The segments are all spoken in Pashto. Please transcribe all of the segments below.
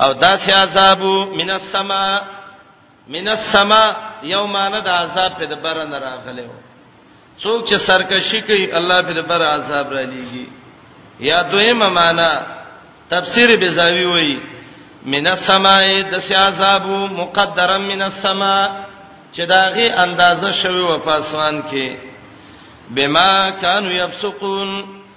او دا سي عذاب من السما من السما یوم نه د عذاب په دبر نه راغلی و څوک چې سرکشي کوي الله په دبر عذاب را لېږي یا دویمه معنا تفسیر بزاوی وایي من السماء د سي عذاب مقدرا من السماء چې داغه اندازه شوی و پاسوان کې بما كانوا يفسقون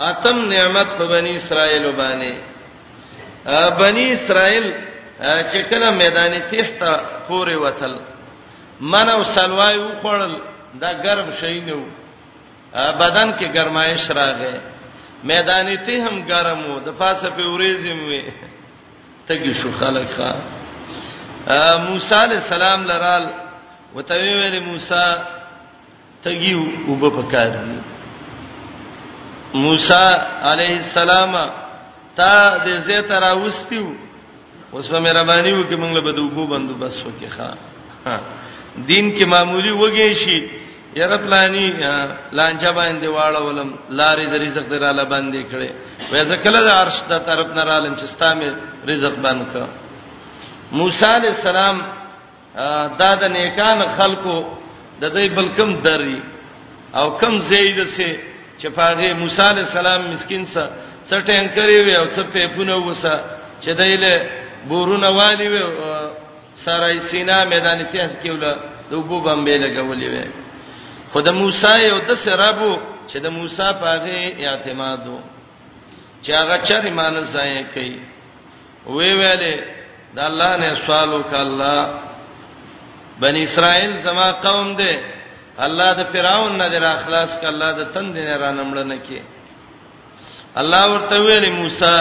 اتم نعمت په بنی اسرائیل باندې بنی اسرائیل چې کله میدان تحت پورې وتل من او سلوای وخړل دا ګرم شي نه وو بدن کې ګرمایش راغې میدان ته هم ګرم وو د پاسه په ورېزم وې تګي شو خلک ښا موسی علی السلام لرال وتوی ویل موسی تګي وب پکار دي موسی عليه السلام تا د زه تراوستیو اوس په مهرباني وکي موږ له بدوبو بندوبس وکي ښا دین کې معمولی وږي شي یره پلاني لانجه باندې واړه ولم لارې د رزق دراله باندې کړي وې ځکه د عرش د طرف نه رالم چې ستامه رزق باندې کړ موسی عليه السلام دا د نیکان خلکو د دې بلکم دري او کم زید سه چې پاغه موسی علی السلام مسكين سره څټین کړی وي او څه پیپونه وسه چې دایله بورونه والی وي سره سینا میدان ته کېوله د وبو باندې لګولې وي خود موسی یو د سرابو چې د موسی پاغه اعتمادو چې هغه چر ایمان ځای کوي وی ویلې د الله نه سوال وکړه الله بنی اسرائیل زما قوم دی الله د فرعون نه در اخلاص ک الله د تند نه را نمړ نه کی الله ورته ویلې موسی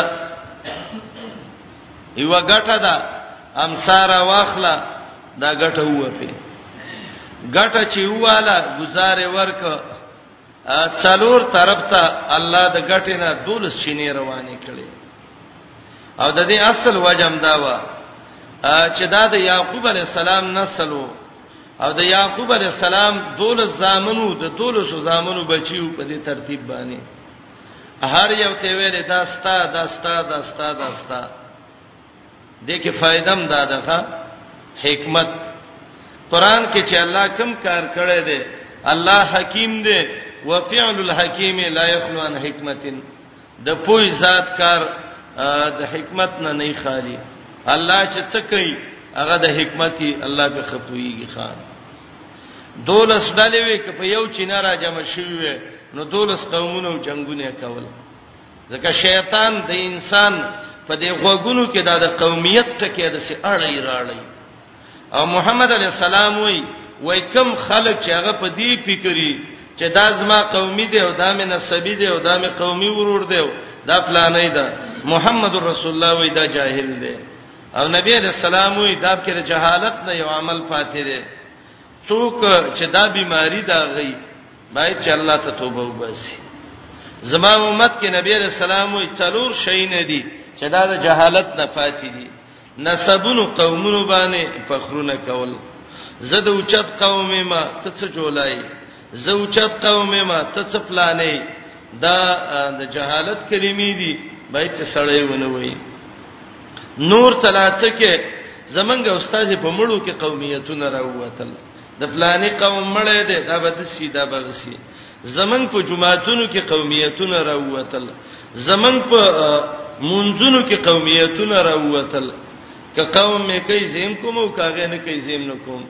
یو غټه ده امسارا واخلا دا غټه ووته غټه چې واله گزارې ورک څلور طرف ته الله د غټې نه دولس شینې روانې کړي او د دې اصل وجم دا و چې دا د یعقوب علی السلام نسلو او د یعقوب علی السلام دولس زامنو د دولس زامنو بچیو په دې ترتیب باندې هر یو ته ویل دا ستا دا ستا دا ستا دا ستا دې کې فائدہ هم دا ده حکمت قران کې چې الله کم کار کړی دی الله حکیم دی وفعل الحکیم لا یخلو عن حکمت د پوی ذات کار د حکمت نه نه خالی الله چې څه کوي هغه د حکمتي الله به خپويږي خان دولس ډلې وې په یو چینه را جمع شوې نو دولس قومونو جنگونه کول ځکه شیطان د انسان په دې غوګونو کې دا د قومیت ټکی د سي اړې راړې او محمد علی السلام وای وای کم خلک چې هغه په دې فکرې چې دا زما قومي دی او دا مې نسبی دی او دا مې قومي ورور دی دا پلانې ده محمد رسول الله وای دا جاهل دی او نبی علیہ السلام وی دا کې جهالت نه یو عمل فاتره څوک چې دا بیماری دا غي باید چې الله ته توبه وباسي زما امت کې نبی علیہ السلام وی څلور شي نه دي چې دا د جهالت نه پاتې دي نسبونو قومونو باندې فخرونه کول زه د اوچت قومه ما ته څه جولای زه اوچت قومه ما ته څه پلانې دا د جهالت کلمې دي باید چې سړی ونه وي نور تلاڅکه زمنګ استاد په مړو کې قومیتونه راووتل د فلاني قوم مړې ده دا به د سي دا به سي زمنګ په جماعتونو کې قومیتونه راووتل زمنګ په منځونو کې قومیتونه راووتل که قوم مې کوي زم کوم او کاغه نه کوي زم نه کوم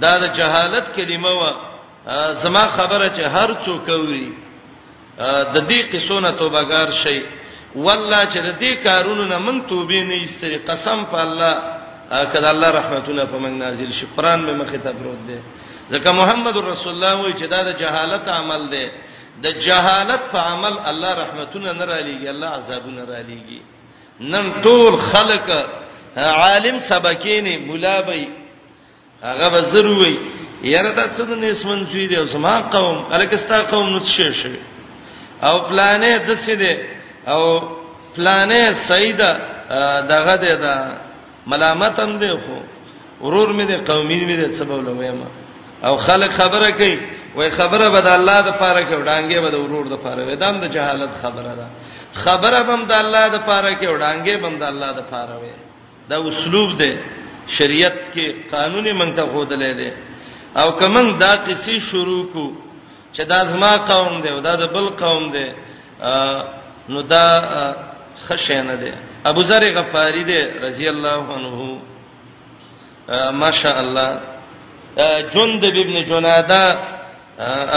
دا د جهالت کلمه و زما خبره چې هر څوک وي د دې قصو نه توبګار شي والله چې د دې کارونو نه من توبې نه ایستري قسم په الله کله الله رحمتونه په من نازل شي قران مې مخه ته پروت دی ځکه محمد رسول الله وایي چې دا د جهالت عمل دی د جهالت په عمل الله رحمتونه نه را لېږي الله عذابونه را لېږي نن ټول خلک عالم سبکینه مولا به هغه به ضروري یره دا څه نه اسمن چوي دی زما قوم الکستا قوم نو څه شي او پلانې د څه دی او پلانې سیدا دغه دی دا ملامت هم دی خو ورور مې دی قومي مې دی څه بوله وایم او خلک خبره کوي وای خبره به د الله د پاره کې وډانګې به د ورور د پاره وې دام د جهالت خبره ده خبره بم د الله د پاره کې وډانګې بم د الله د پاره وې دا اسلوب دی شریعت کې قانون مونږ ته خودلې دی او کوم دا قصې شروع کو چې دا زما قوم دی او دا د بل قوم دی نو دا خشنه دی ابو ذر غفاری دی رضی الله عنه ماشاء الله جندب ابن جناده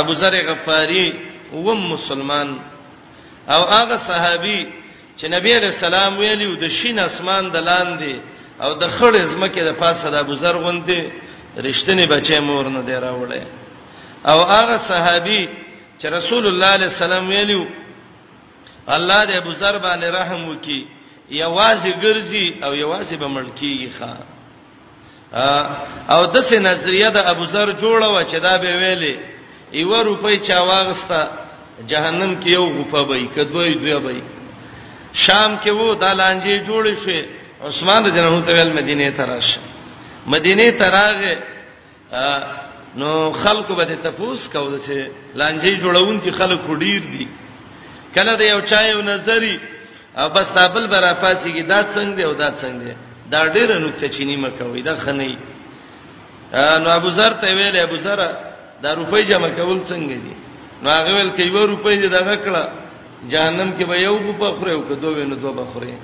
ابو ذر غفاری و مسلمان او هغه صحابي چې نبی علیہ السلام ویلو د شین اسمان د لاندې او د خړې زمکه د پاسه د ابو ذر غوندې رښتینی بچی مور نه دی راوړی او هغه صحابي چې رسول الله علیه السلام ویلو الله دې ابو ذر باندې رحم وکي یوازې ګرځي او یوازې به ملکیږي ښا او د سې نظریه د ابو ذر جوړه و چې دا به ویلې ایو روپۍ چا واغستا جهنم کې یو غوفه به کدوې دوی به شام کې وو د لانجې جوړ شوې عثمان رضی الله عنه ته ویل مدینه ته راشه مدینه ته راغې نو خلکو به ته پوس کول چې لانجې جوړون کې خلک ډیر دي کله د یو چا یو نظری او بس تابل برا پاتېږي دا څنګه دی او دا څنګه دی دا ډیره نکته چینی مکوي دا خنۍ نو ابو ذر ته ویل ابو ذر دا روپۍ جمع کول څنګه دي نو هغه ویل کيو روپۍ دې دغه کړه جهنم کې به یو په خره او کدو وینو دوه بخره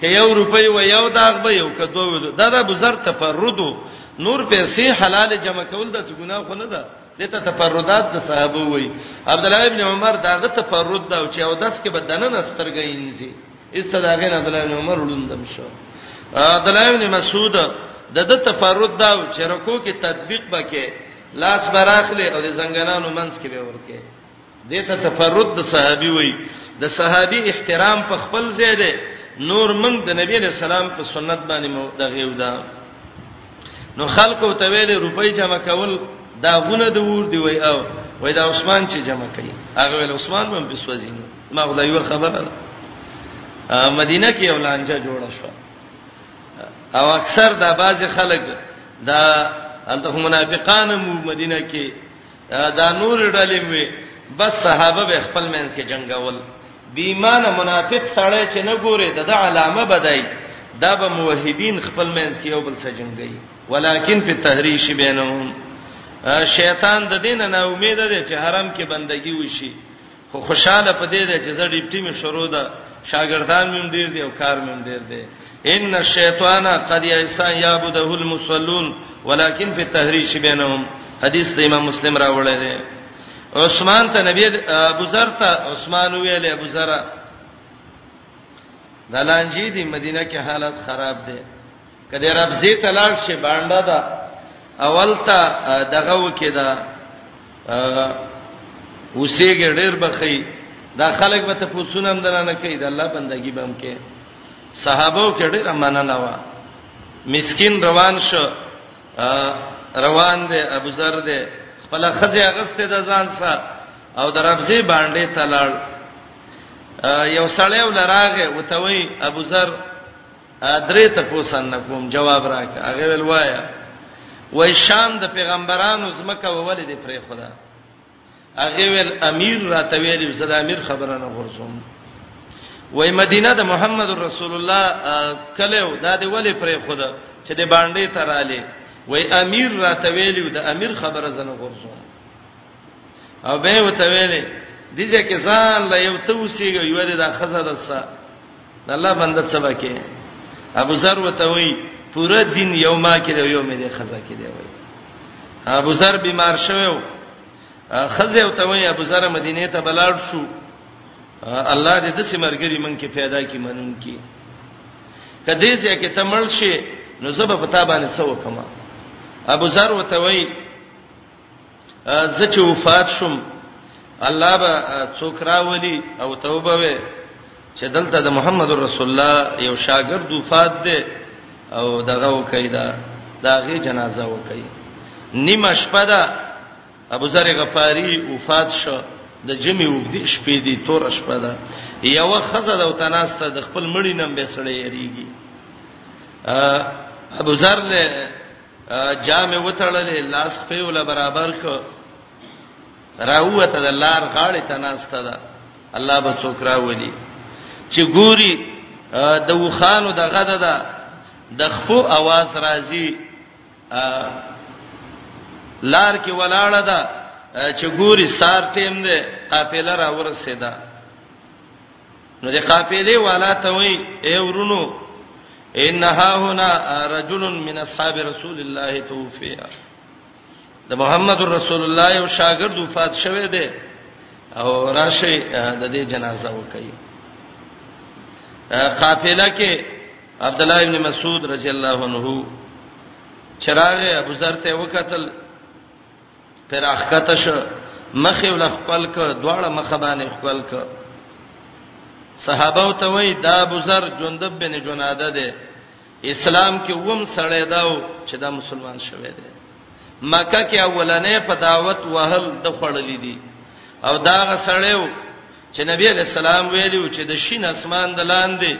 که یو روپۍ و یو داغ به یو کدو و دا د بزر تفردو نور پیسې حلال جمع کول د څه ګناه خو نه ده دته تفردات د صحابه وای عبد الله ابن عمر داغه تفرد دا چې او داس کې بدنه نسترګې انځي استداغه نه عبد الله ابن عمر ولندم شو عبد الله ابن مسعود د د تفرد دا چې رکو کې تطبیق بکې لاس براخله او د زنګنانو منځ کې به ورکه دې ته تفرد د صحابي وای د صحابي احترام په خپل ځای دی نور موږ د نبی له سلام په سنت باندې مو دغه یو دا نو خلکو ته ویل روپۍ جمع کول دا غونه د ور دی وای او وای دا عثمان چې جمع کړي هغه ول عثمان هم په سوځینو ما خدای یو خبره ده مدینه کې یو لانجه جوړه شو او اکثر دا باز خلک دا انته منافقان مو مدینه کې دا نور ډلې وي بس صحابه به خپل مین کې جنگول بی ایمان منافق سړی چې نه ګوري د د علامه بدای دا به موحدین خپل مین کې یو بل سره جنگي ولکن په تحریش بینهم شیطان د دین نه امید ده چې حرم کې بندگی وشي خو خوشاله پدې ده چې زه ډیپټي مې شروع ده شاګردان مې ډیر دي او کار مې ډیر دي ان الشیطان قد یسا یعبده المصلون ولکن فی التحریش بینهم حدیث د امام مسلم راوړی دی عثمان ته نبی ابو ذر ته عثمان ویل ابو ذر دلانجی دی مدینه کې حالت خراب دی کله رب زی تلاړ شي باندې دا اولتا دغه وکي دا اوسېګه ډېر بخي دا خلک به ته پوښتنه هم درنه کوي دا الله بندگی به هم کوي صحابه کې ډېر امانه نه و مسكين روان شو روان دي ابو ذر دي خپل خزي اغسته د ځان سره او د ربزي باندې تلل یو سړی ولراغه وتوي ابو ذر درې تپوسن نکوم جواب راکه هغه ویل وایا وای شام د پیغمبرانو زمکه وولې دې پرې خدا هغه ویل امیر راته ویل زه د امیر خبره نه غورځوم وای مدینه د محمد رسول الله کله دا دې ولې پرې خدا چې دې باندې تراله وای امیر راته ویل د امیر خبره زنه غورځوم او به وته ویلې دجه کې ځان لا یو ته وسیږي یو دې دا خزه دسه د الله بنده څه وکي ابو ذر وته وی پورا دین یو ما کې دی یو مې دې خزه کې دی وای ابو ذر بیمار شوو خزه او ته وی ابو ذر مدینه ته بلاړ شو الله دې د سیمرګری من کې پیدا کی منون کی کدی ځکه کې تمل شي نو زب پتا باندې څه وکما ابو ذر وته وی زه چې وفات شوم الله به څوک راولي او توبه وي چې دلته د محمد رسول الله یو شاګرد وفات دی او دغه وکي دا داغه جنازه وکي نیمه شپه ده ابو ذر غفاری وفات شو د جمی وګدې شپې دي تور شپه ده یو خزه د تناسته د خپل مړی نم به سړی یریږي ابو ذر له جامې وتړلې لاس په یو لا برابر کو راوته د لار غاړې ته ناشته ده الله به څوک راولي چې ګوري د وخانو د غده ده د خپو आवाज راځي لار کې ولاړه ده چې ګوري سار ټیم ده قافله را ورسېده نو د قافلې والا ته وی اے ورونو انها هنا رجل من اصحاب رسول الله توفي د محمد رسول الله یو شاګرد وفات شوه دی او راشه د دې جنازه وکړي قافله کې عبد الله ابن مسعود رضی الله عنه چراغ ابو ذر ته وکتل پر اخکته شو مخې ول خپل ک دواړه مخه باندې خپل ک صحابه ته وای دا ابو ذر جندب بن جناده ده اسلام کې ووم سړی داو چې دا مسلمان شوی دی مکه کې اولنې په دعوت وهل د خړلې دي او دا غسړیو چې نبی علیہ السلام ویلو چې د شین اسمان د لاندې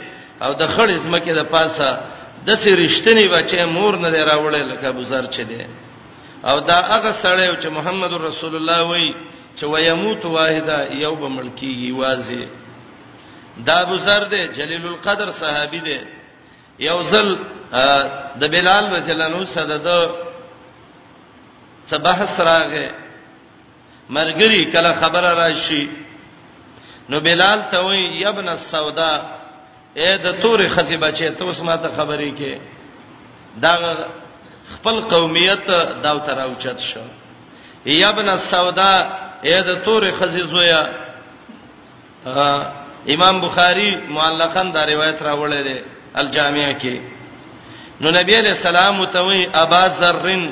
او د خړ زمکه د پاسه د سې رښتینی بچي مور نه راوړل لکه بزر چي دي او دا هغه سړی چې محمد رسول الله وای چې ويموت واحده یو به ملکیږي وازه دا بزر دی جلیل القدر صحابي دی یو ځل د بلال رضی الله عنه سره د صباح سراغه مرګري کله خبره راشي نو بلال ته وی یبن السودا اے د تورې خزی بچي ته اوس ماته خبرې کې دا خپل قومیت دا تر اوچت شو یبن السودا اے د تورې خزی زویا امام بخاری معلقاً دا روایت راوړی دی الجامع کې نو نبی علیہ السلام توي ابا ذرن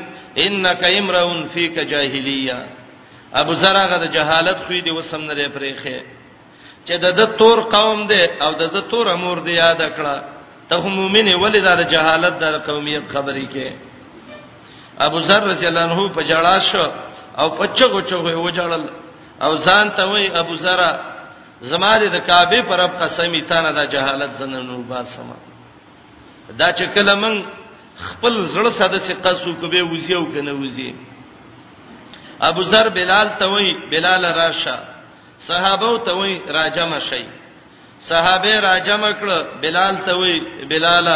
انک امرؤن فیک جاهلیه ابو ذرغه د جهالت خو دی وسم نه پرېخه چې د د تور قوم دی او د د تور امور دی یاد کړه ته هم مؤمن ولې د جهالت د قومیت خبرې کې ابو ذر رضی الله عنه په جړا شو او پچغو چغو وجړل او ځان ته وای ابو ذر زما د کعبه پر رب قسمی تا نه دا جهالت زننو باسم دا چې کله من خپل زړه ساده سي قصو کوي وزي او کنه وزي ابو ذر بلال ته وای بلال راشه صحابه ته وای راجم شي صحابه راجم کړ بلال ته وای بلال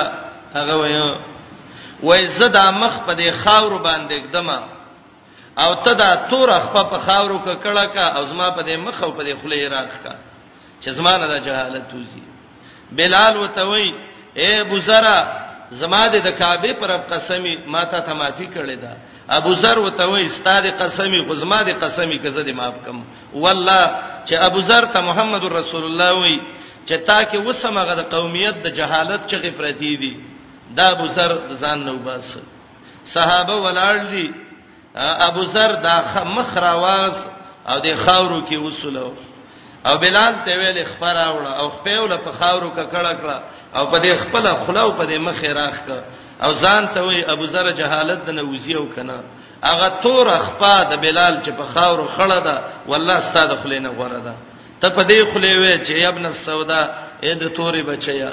هغه وای وای زدا مخ په دې خاور باندې دمه او ته دا تور خپه په خاورو کې کړه کا او زما په دې مخ او په دې خله راخ کا چې زما نه جهالت وزي بلال وتوي اے ابو ذر زما د کعبه پر قسمی ما ته ته معافي کړی دا ابو ذر وتوي استاد قسمی خو زما د قسمی کزه دې معاف کم والله چې ابو ذر ته محمد رسول الله وي چې تا کې وسمغه د قومیت د جهالت چغې پرتی دي دا ابو ذر ځان نو باسه صحابه ولاړ دي ابو ذر دا مخ راواز او د خاورو کې وسلو او بلال ته ویل خبر اوړه او خپل په خاورو کې کړه کړه او په دې خپل خلاو په دې مخ راخ کړه او ځان ته وی ابو ذر جهالت د نوزی او کنه هغه تور خپا د بلال چې په خاورو خړه ده والله ستاد خلینه غره ده ته په دې خلې وې چې ابن السودا اې د تورې بچیا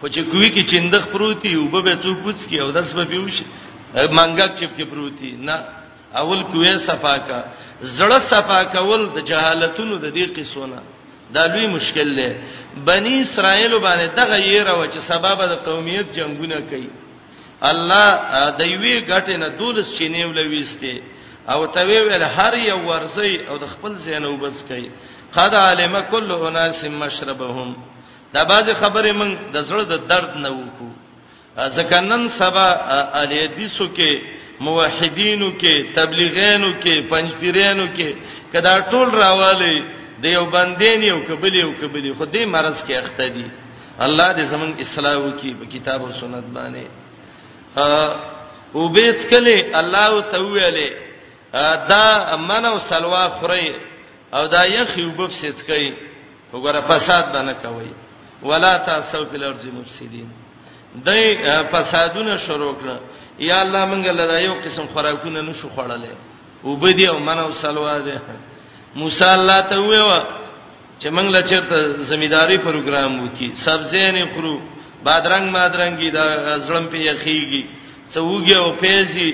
خو چې کوی کې چندخ پروتي او به څوک پوڅ کی او داس به پیوشي منګک چپ کې پروتي نه اول کوی صفاکا زړه صفاکول د جهالتونو د دې قصونه دا لوی مشکل دی بنی اسرائیل باندې دغه یې راو چې سبب د قومیت جنگونه کوي الله د یوې غټې نه دولس چینې ولويسته او ته ویل هر یو ورسي او د خپل زینو بس کوي قد علم کل اناس مشربهم دا بعضی خبرې موږ د زړه د درد نه وکړو ځکه نن سبا اهل حدیثو کې موحدینو کې تبلیغینو کې پنځپیرینو کې کدا ټول راوالی د یو بندین یو کبلی یو کبلی خو دې مرز کې اخته دي الله دې زمون اصلاح وکي په کتاب او سنت باندې او بیس کله الله تعالی دا من او سلوا خوري او دا یخ یوبب سچکای وګوره فساد باندې کوي ولا تاسو په الارض مفسدين دای فسادونه شروع کړه یا الله مونږ له یو قسم خوراکونه نشو خوړلې وبدی او منو سلوا ده موسی الله ته ویوا چې مونږ له چرته زمیداری پروګرام وکي سبزی نه خورو بادرنګ مادرنګي دا زړم په یخیږي څوګي او پیزي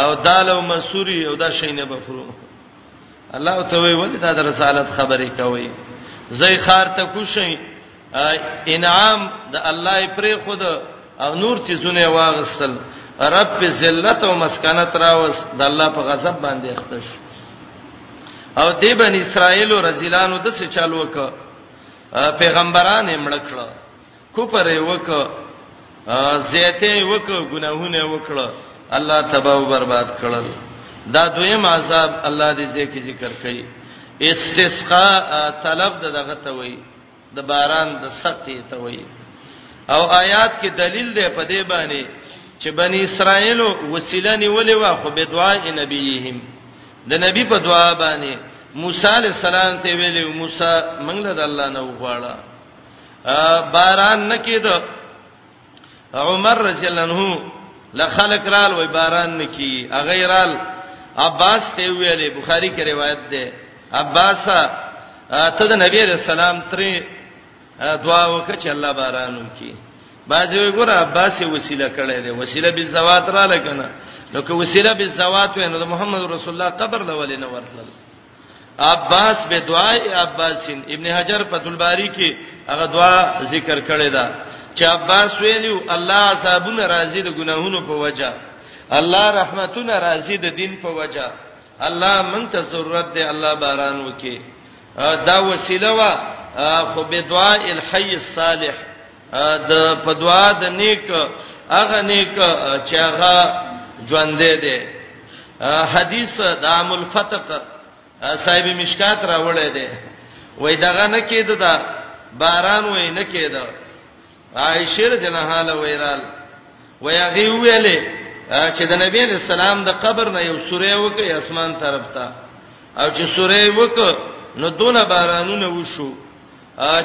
او دال او مسوري او دا شینه بخورو الله ته وی ولې دا د رسالت خبرې کوي زې خار ته کوشي انعام د الله پرې خود او نور چې زونه واغسل رب په ذلت او مسکنت راوس د الله په غضب باندې اختش او د بن اسرائیل رزلانو د څه چالو ک پیغمبران یې مړکړه کفر یې وکړ زیاته یې وکړ ګناهونه یې وکړ الله تباہ او برباد کړل دا دویم عذاب الله دې ځکه ذکر کوي استسقاء طلب دغه ته وایي د باران د سختي ته وایي او آیات کې دلیل دی په دې باندې چې بنی اسرائیل وسیله نیولې وا خو به دعا نبیهم د نبی په دعا باندې موسی علی السلام ته ویلو موسی منګل د الله نه وغواړه باران نکید عمر رضی الله عنه لخلق رال وای باران نکی اغه رال عباس ته ویلې بخاری کې روایت ده عباس ته د نبی رسول الله ترې دعا وکړه چې الله باران وکړي باځي وګوره عباس وسیله کړې ده وسیله به زوات را لکنه نو که وسیله به زوات وینو د محمد رسول الله قبر لولې نه ورتل عباس به دعای عباسین ابن حجر په دلباری کې هغه دعا ذکر کړې ده چې عباس ویلو الله عذابونه راضي د ګناهونو په وجه الله رحمتونه راضي د دین په وجه الله مونږ ته ضرورت دی الله باران وکي دا وسیله وا خو به دعا الحي الصالح د په دعا د نیک هغه نیک چې هغه ژوند دی حدیث د عام الفتق صاحب مشکات راوړی دی وای دغه نه کېده دا باران وای نه کېده عائشه رجنها له ویرال وای هغه ویلې چې د نبی له سلام د قبر نه یو سورې وکي اسمان طرف ته او چې سورې وک نو دونه بارانونه وشو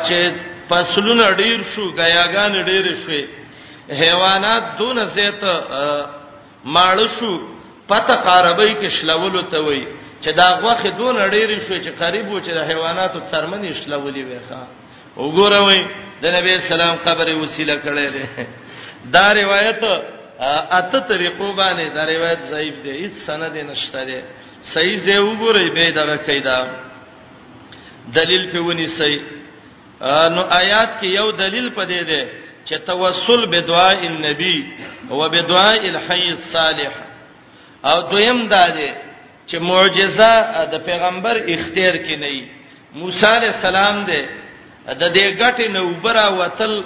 چې فصلونه ډیر شو غیاګان ډیر شوي حیوانات دون زیت ماړ شو پته قربای کې شلولو ته وای چې دا غوخه دون ډیر شو چې قریب و چې د حیواناتو څرمنې شلولې وای ښا وګوره وای د نبی سلام قبر وسیله کړي لري دا روایت اته طریقو باندې دا روایت ضعیف دی هیڅ سند نشته دی صحیح زه وګورئ به دا کیدا دلیل په ونی سي نو آیات کې یو دلیل پدې ده چې توسل به دعای النبی او به دعای الحی الصالح او دویم دا ده چې معجزه د پیغمبر اختیار کې نه موسی علی السلام ده د دې غټې نوبره وتل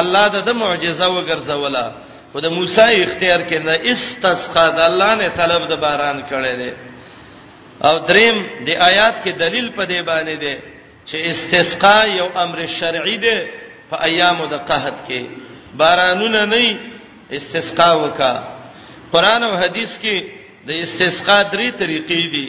الله د معجزه وګرځوله خو د موسی اختیار کې نه استسقا د الله نه طلب د باران کړي دي او دریم د آیات کې دلیل په دی باندې دی چې استسقا یو امر شرعي دی په ایامو د قحط کې بارانونه نه استسقا وکا قران او حدیث کې د استسقا درې طریقې دي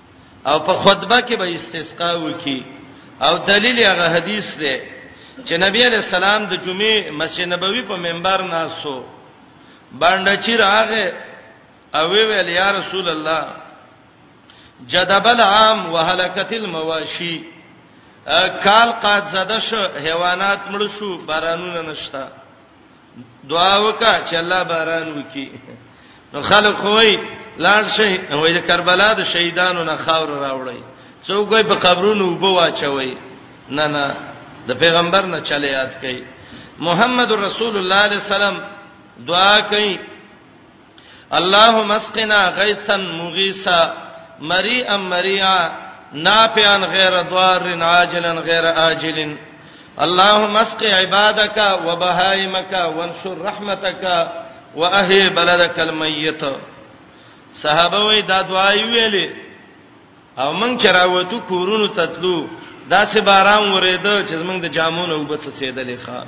او په خطبه کې به استسقا وکي او دلیل هغه حدیث دی چې نبی علیہ السلام د جمعې مسجد نبوي په منبر ناسو باندې چې راغې او ویل یا رسول الله جدبل عام وهلکت المواشی کال قات زده شو حیوانات مړ شو بارانونه نشتا دعا وکا چې الله باران وکي نو خلک خوې لاړ شي وای د کربلا د شهیدانو نه خاور راوړی څوک وای په قبرونو وبو واچوي نه نه د پیغمبر نه چلے یاد کړي محمد رسول الله علیه السلام دعا کوي اللهم اسقنا غیثا مغیثا مریئا مریئا نافعا غیر ضار عاجلا غیر آجل اللهم اسق عبادك وبهائمك وانشر رحمتك واهي بلدك الميت صحابه وې دا دعای ویلې او موږ چې راوتو کورونو ته تلو داسې باران ورېده چې موږ د جامونو وبڅ سیدلې ښا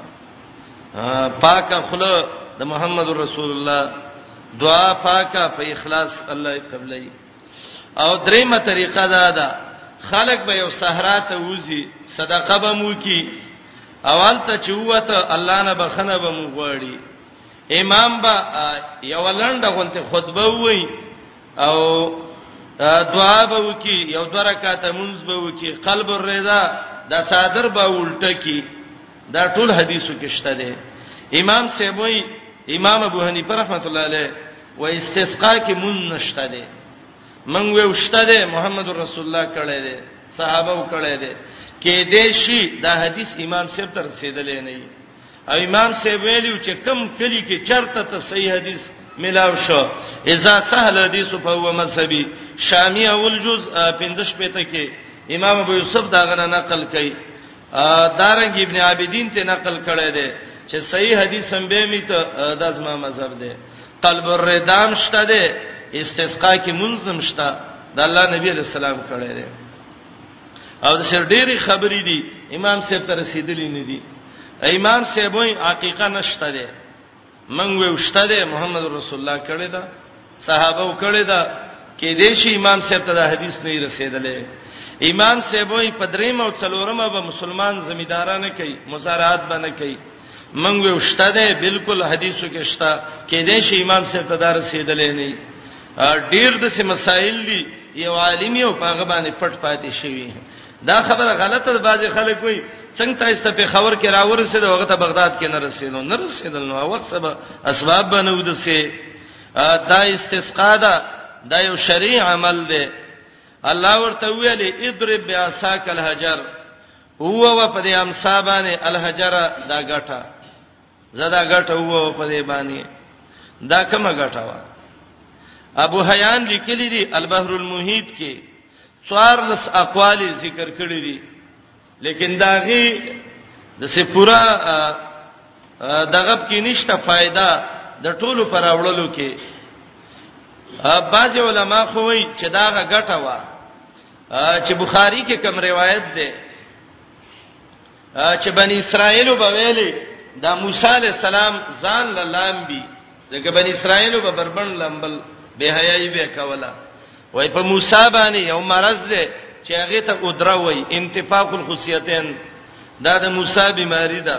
پاکه خله د محمد رسول الله دعا پاکه په اخلاص الله قبلای او دریمه طریقه دا ده خلق به یو صحرا ته وځي صدقه به مو کی اول ته چوته الله نه بخنه به مو غواړي امام با یو لنډه غونته خطبه وایي او دعا به وکي یو درکات منځ به وکي قلب الرضا دا صادر به الټه کی دا ټول حدیثو کې شته دي امام سیبوی امام ابو حنیفه رحمۃ اللہ علیہ و استسقا کې مون نشته دي من وې وشته دي محمد رسول الله کړه دي صحابه وکړه دي کې دې شي دا حدیث امام سیب تر رسیدلې نه او امام صاحب ویلو چې کم کلی کې چرته ته صحیح حدیث ملاو شو اذا سهل حدیث فهو مذهبي شامی اول جز 15 پته کې امام ابو یوسف دا غنه نقل کړي دارنګ ابن عابدین ته نقل کړي دي چې صحیح حدیث هم به می ته د ازما مذهب دی قلب الردام شته دی استسقا کې منظم شته د الله نبی علیہ السلام کړي دي او د سر ډېری خبرې دي امام صاحب ته رسیدلې نه دي امام صاحب وایي حقیقت نشته ده من وشته ده محمد رسول الله کړي دا صحابه وکړي دا کې دې شي امام صاحب ته دا حدیث نه رسیدلې امام صاحب وایي پدریمه او څلورمه به مسلمان زمیدارانه کوي مزارعات باندې کوي منګ ویو شته ده بالکل حدیثو کې شته کې دې شي امام صاحب ته دار رسیدلې نه ډیر د سم مسائل دي یو عالم یو پاغه باندې پټ پاتې شوی دا خبره غلطه ده بعضی خلک وایي څنګه تاسو ته په خبر کې راورسېد هغه ته بغداد کې نه رسیدو نه رسیدل نو وخت سبا اسباب بنو د سه دا استسقا ده دا یو شرعي عمل دی الله ورته ویلي اضرب بیاساک الحجر هو و په دې امسا باندې الحجر دا غټه زدا غټه هو په دې باندې دا کومه غټه و ابو حیان لیکلی دی البحر المحیط کې څوارلس اقوال ذکر کړی دي لیکن داغي د څه پورا دغه کې نشته فائدہ د ټولو پر اورلو کې بعض علما خو وایي چې داغه غټه و چې بخاری کې کوم روایت ده چې بنی اسرائیل وبویلې دا موسی علی السلام ځان لام بي ځکه بنی اسرائیل به بربند لامبل به حیاي به کولا وای په موسی باندې یو مرز ده چې هغه ته قدرت وای انتفاق الخصیتین دا د موسی بیماری ده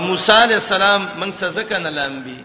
موسی علی السلام من سزا کنه لامبي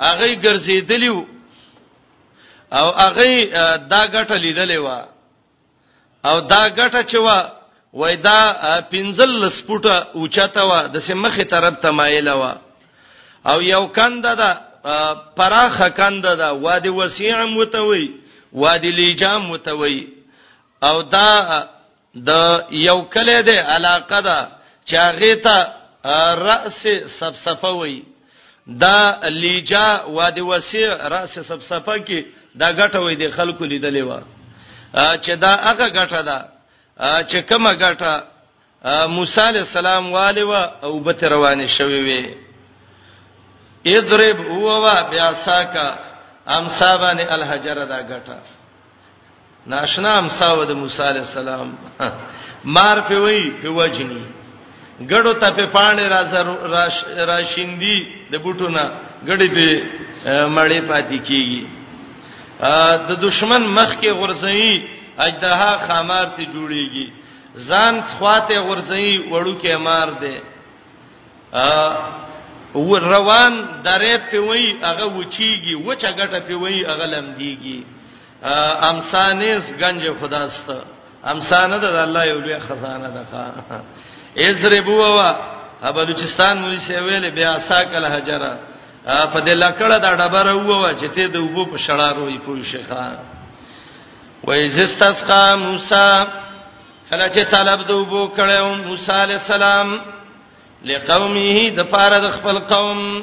هغه ګرځیدلی وو او هغه دا ګټه لیدلې و او دا ګټه چې و وای دا پنځل سپوټه اوچته و د سمخه طرف ته مایله و او یو کند ده پراخه کند ده وادي وسیع متوي وادي لیجام متوي او دا د یو کله ده علاقه ده چې هغه ته راس سبسفه وي دا لیجا وادي وسیع راس سبسفه کې دا غټه وي د خلکو لیدلې و چې دا هغه غټه ده چې کومه غټه موسی علی السلام والي و او به روانه شوي وي اضرب هو وا بیاساکا امصابن الحجر دا غټه ناشنا امسا و د موسی علی السلام مار په وی په وجنی ګړو ته په پانه راز راشیندی د بوټو نه ګړې په مړې پاتې کیږي د دشمن مخ کې غرزئی اجدها خامار ته جوړیږي ځان خواته غرزئی وړو کې مار دی ا روان درې په وی هغه وچیږي وچه ګټه په وی هغه لمدیږي امسانیس گنج خداست امسانه د الله یو لوی خزانه ده ازربوا وا بلوچستان مو سی ویلې بیا ساکل حجره په دې لکړه دا ډبره ووا چې ته د وبو په شړارو یې پوي شيخه وای زستسقا موسی کله چې طلب د وبو کړو موسی علی السلام لقومه د پاره د خپل قوم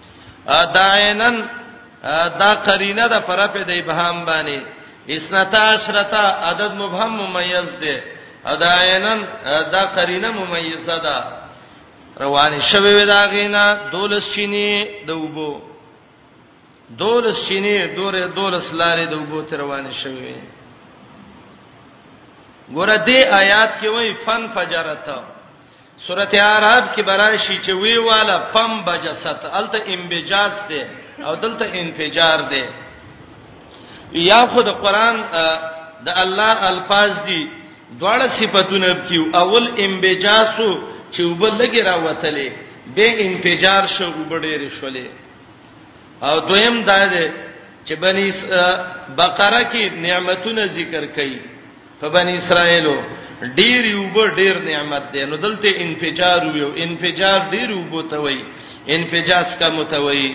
داینن دا قرینه د پر په د ابهام باندې اسنتا عشرتا عدد مبهم ممیز دی اداینن دا قرینه ممیزه ده روان شوه ودا غینا دولس چینی د وبو دولس چینی دوره دولس لارې د وبو تر روان شوه ګوره دې آیات کې وای فن فجرته سورته اعراف کې براشي چې وی والا پم بجست الته انبجاس ده او دلته انفجار ده یا خود قران د الله الفاظ دي دواړه صفاتونه کیو اول انبجاسو چې وبلګي راوتلې به انفجار شو وبډېر شولې او دویم دا ده چې بني بقره کې نعمتونه ذکر کړي په بنی اسرائیلو ډیر یو به ډیر نعمت دی نو دلته انفجار ویو انفجار ډیر یو بو ته وای انفجاس کا متوي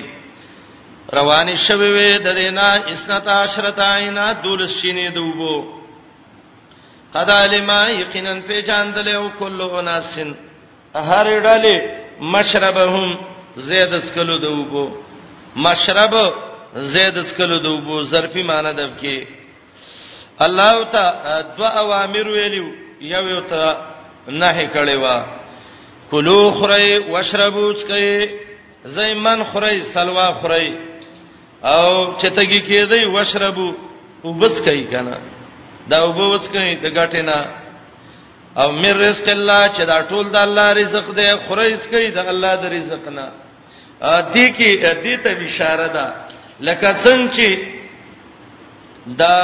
رواني شوي وي د دینا اسنتا عشرتا عینا دولس شینې دوبو قد علم یقینا په جان دل او کل اناسن هر ډلې مشربهم زید اسکلو دوبو مشرب زید اسکلو دوبو ظرفي معنی دب کې الله ته دو اوامر ویلو یو یو ته نه کړي وا کلو خری واشربو چکي زیمن خری سلوا خری او چتګی کېدی واشربو وبس کوي کنه دا وبس کوي د غټینا او مر رزق الله چې دا ټول د الله رزق دی خوري اس کوي د الله د رزق نه دې کې دې ته اشاره ده لکه څنګه چې دا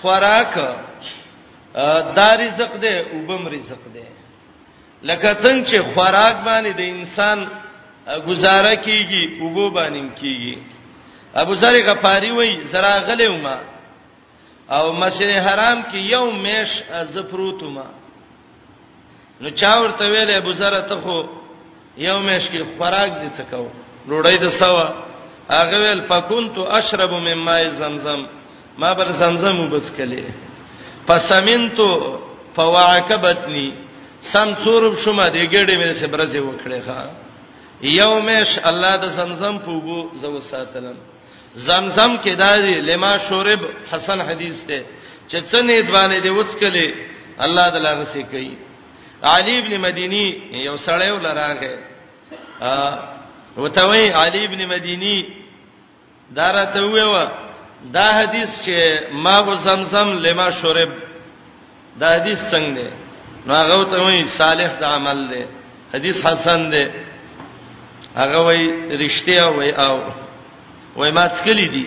خوراک دا رزق دی او بم رزق دی لکه څنګه چې خوراک باندې د انسان گزاره کیږي او بو باندې کیږي ابو ذر غفاری وای زرا غلېوما او مسجد حرام کې یو میش زپروتما نو چا ورته ویل ابو ذر ته خو یو مېش کې خوراک دي څه کو ډوډۍ د سوا هغه ویل فكنت اشرب من ماء زمزم ما بر زمزم وبس کله فسمنت فواعكبتني سم څورب شومه د ګډې مې سه برځه وکړې ښا یو مېش الله د زمزم په وو زو ساتلم زمزم کې دا دی لما شورب حسن حدیث ته چې څنې دوانه دی وڅکلې الله تعالی غسي کوي علي ابن مديني یو سړی ولراغه وتوي علي ابن مديني دارته ویو دا حدیث چې ما زمزم لما شرب دا حدیث څنګه دی نو هغه ته وایي صالح د عمل دی حدیث حسن دی هغه وایي رښتیا وایي او وایي ما څکلې دي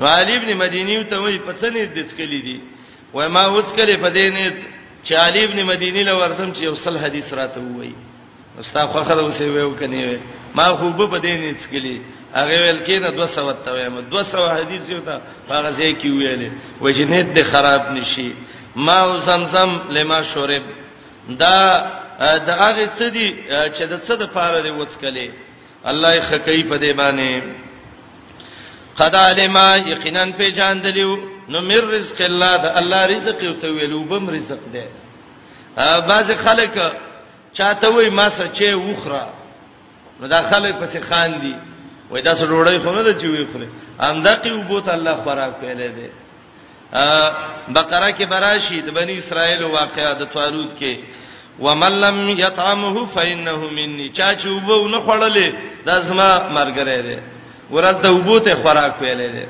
علی ابن مدینی ته وایي په څه نه دي څکلې دي وایي ما وڅکلې په دې نه چې علی ابن مدینی لور سم چې یو سل حدیث راته وایي ستا خو خره اوسې ویو کني وي ما خو به بدې نه څکلي هغه ویل کینه 200 ته وایم 200 حدیث یو ته هغه ځای کې ویلې وجنید د خراب نشي ما او زمزم لما شرب دا د هغه څه دي چې د څه د پاره دی وڅکلې الله یې خکې په دې باندې قد علم یقینا په جان دلیو نو مر رزق الله د الله رزق یو ته ویلو بم رزق ده بعض خلک چاته وای ما سچې وخره نو دا خلک پسې خان دي وای دا سړوړی خو نه د چوي خره ام دقي وبوت الله خوراک پیلې دي بقره کې براشي د بنی اسرائیل واقعا د طالوت کې ومن لم يطعمه فانه مني چا چې وبو نه خړلې دا زما مرګره دي ورته وبوته خوراک پیلې دي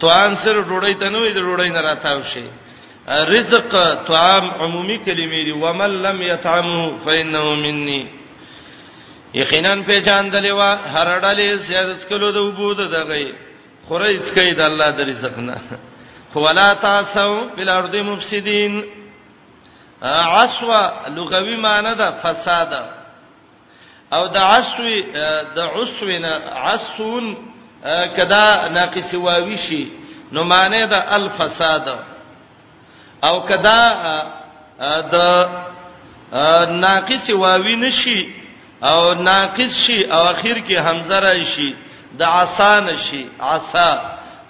توان سره ډوړی ته نه وي د ډوړی نه راتاو شي رزق طعام عمومي کلمې دي ومن لم يطعمه فانه مني یقینا په جان دلیوا هر ډلې سیادت کلو د وبود دغه خورې اسکې د الله د رزق نه ولا تاسو بل ارض مفسدين عسوا لغوي معنی ده فساد او د عسو د عسونا عسون کدا ناقص واوی شي نو معنی د الفساد او کدا د ناقص واوی نشي او ناقص شي او اخر کې حمزه راشي د عصا نشي عصا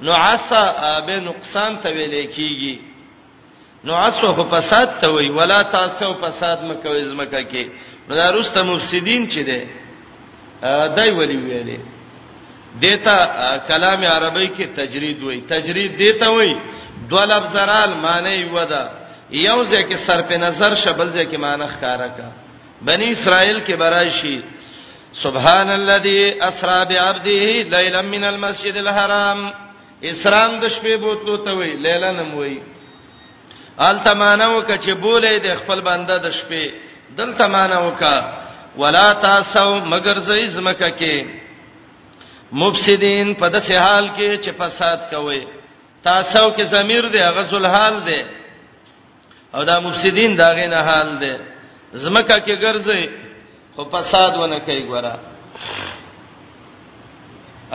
نو عصا به نقصان ته ویل کیږي نو اسو خو فساد ته وی ولا تاسو فساد مکوې زمکه کې نو دا روسته مفسدين چې ده دای ولی ویلې دیتا کلام عربی کې تجرید وای تجرید دیتا وای دو لفظ رال معنی ودا یو ځکه سر په نظر شبل ځکه معنی ښکارا کا بنی اسرائیل کې براشي سبحان الذي اسرا بعبده ليلا من المسجد الحرام اسرام د شپې بوتلو ته وی لیلا نم وی الته مانو ک چې بولې د خپل بنده د شپې دلته مانو ک ولا تاسو مگر زې زمکه کې مفسدين په داسې حال کې چې فساد کوي تاسو کې ضمیر دی غزل حال دی او دا مفسدين دا غنه حال دی زمکه کې ګرځي خو فساد ونه کوي ګوره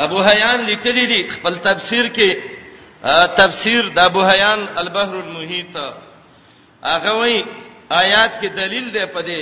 ابو حیان لیکلی دی خپل تفسیر کې تفسیر د ابو حیان البحر المحیط هغه وی آیات کې دلیل دی په دې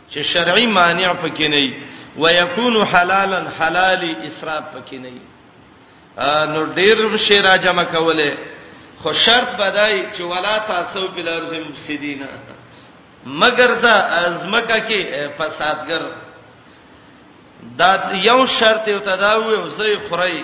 چې شرعي مانع پکې نه وي ويكون حلالا حلالي اسراف پکې نه وي نو ډیر شی را جمع کوله خو شرط بدای چې ولا تاسو په لارځ مفسدینا مگر ز ازمکه کې فسادګر دا یو شرط یو تداوی او زې خړی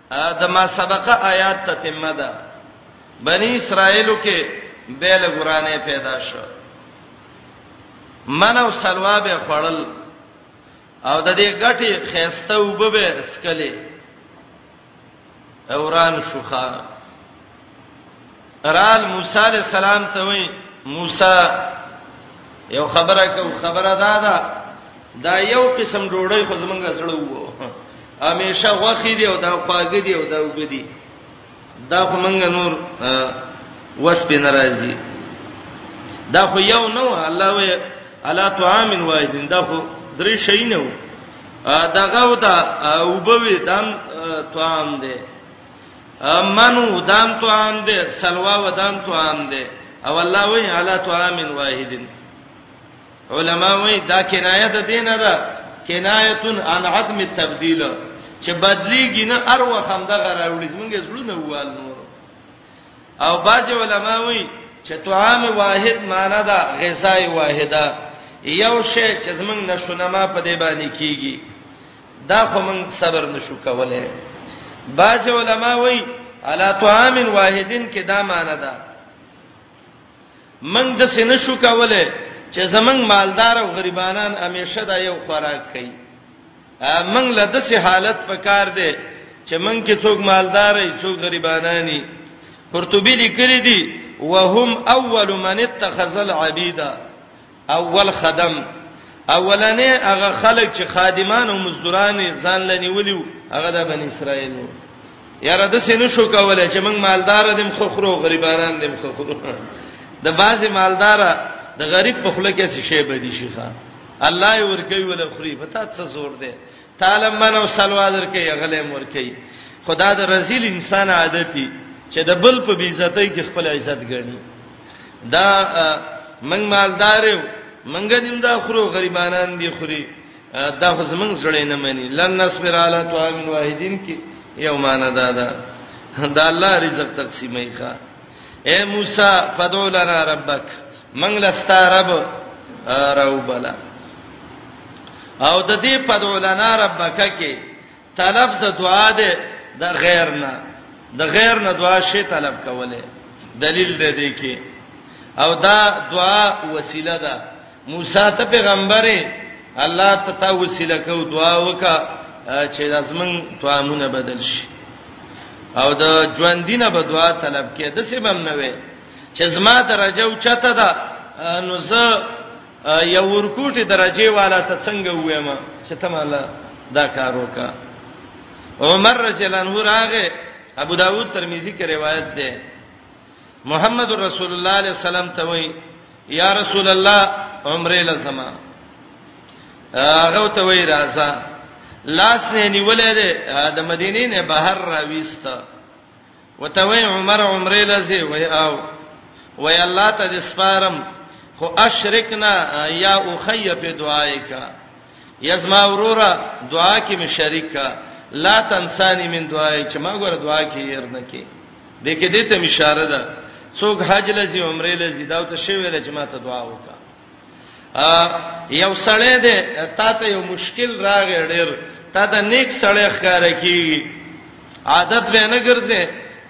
د ما سبقه آیات تتمه ده بنی اسرائیلو کې بیل ګرانه پیدا شو منو سلوا به خړل او د دې غټي خيسته وببه سکلي اوران شوخه رال موسی علی السلام ته وی موسی یو خبره کو خبره دادا دا یو قسم ډوړی خو زمونږ سره وو همیشه وخی دی او دا خواګه دی او دا وګدی دا خو مونږ نور وس په ناراضي دا خو یو نو الله وی الا طعام واحد دا خو درې شي نه وو دغه ودا وبوي دام طعام دی منو دام تو عام ده سلوا و دام تو عام ده او الله وی علا تو عام واحد علما وی دا کنایه ده دینه ده کنایه عن عدم التبديل چې بدلیږي نه ار و خم ده غراوړي زمونږ زړونه وال نور او باج علما وی چې تو عام واحد معنا ده غذای واحده یو شی چې زمونږ نشونه ما په دې باندې کیږي دا خو موږ صبر نشو کولای بعض علما وایي علا طعام واحدن کې دا معنی ده موږ د سینې شو کولای چې زمنګ مالدار او غریبانان همیشه دا یو خوراک کوي موږ له داسې حالت په کار دی چې موږ کې څوک مالدار وي څوک غریبانانی قرطبي لیکلي دي وهم اول من اتخذ العبيدا اول خدم اولنې هغه خلک چې خادمان او مزدوران ځان لنیولیو هغه د بنی اسرائیل وو یاره د سینو شو کوله چې موږ مالدار دیم خو خرو غریبانان دیم خو خرو د بازي مالدار د غریب په خله کې څه شی بدی شي ښا الله یې ورکوي ول خوري پتا څه زور دی تعالی منو سلوا درکې غلې مور کوي خدا د رزیل انسان عادتي چې د بل په بیزتۍ کې خپل عزت ګڼي دا من مالدار یو منګه دیم دا خورو غریبانان دی خوري دا خو زمنګ سړی نه مانی لن نصبر علی طعام واحدین کی یو مان دا دا دا الله رزق تقسیمای ښا اے موسی فدع لنا ربک منګ لستا رب راوبلا او د دې فدع لنا ربک کې طلب د دعا ده د غیر نه د غیر نه دعا شی طلب کوله دلیل دې دې کې او دا دعا وسیله ده موسی ته پیغمبره الله ته تا وسیله کو دعا وکا چې لازمن توامونه بدل شي او د ژوند دینه به دعا طلب کې د څه بم نه وي چې زما درجه او چته ده نو زه یو ورکوټي درجه والا ته څنګه وایم چې ته مالا دا کار وکا عمر رضی الله عنه راغه ابو داود ترمذی کې روایت ده محمد رسول الله علیه السلام ته وای یا رسول الله عمره لزما هغه ته وای راځه لاس نه نیولې ده د مدینې نه بهر راويست وته وای عمر عمره لزه وای او وای الله ته د سپارم خو اشرکنا یا اخی په دعایکا یزما وروره دعا کې می شریک کا لا تنسانی من دعای چې ما ګور دعا کې ير نه کې د کې دې ته اشاره ده څوک حج لذي عمره لذي دا ته شی ویل چې ما ته دعا وکا ا یو سړی دې تا ته یو مشکل راغی ډېر تا ته نیک سړی ښکار کیږي عادت به نه ګرځي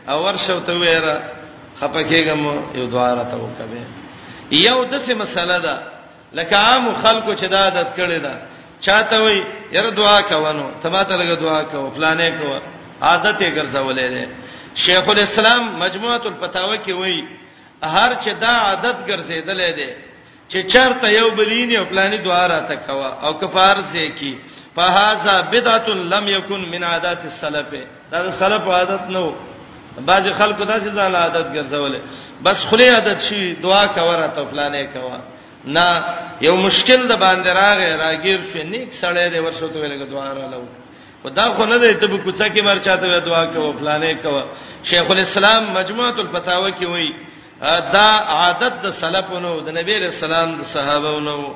او ورشو ته ویرا خپکهګم یو دعا را ته وکبه یو دسه مسله ده لکه عام خلکو چې دا عادت کړی دا چاته وي یره دعا کوونو ته ماته لګه دعا کوو فلانه کوو عادت یې ګرځولې ده شیخ الاسلام مجموعه الفتاوا کې وایي هر چې دا عادت ګرځیدلې ده چې چرته یو بلینی او فلانه دعا راته کوه او کفار سي کی فهذا بدعه لم يكن من عادات السلف دا د سلف عادت نو باج خلکو داسې ځان عادت ګرځولې بس خلی عادت شي دعا کوره ته پلانې کوه نه یو مشکل د باندې راغې راګیر شو نیک سړی دی ورسو ته ویلګه دعا را لو خدا خو نه دی ته په کوڅه کې مرچاته دعا کوه پلانې کوه شیخ الاسلام مجموعه الفتاوا کې وایي دا عادت د سلفونو د نبی رسول الله صحابهونو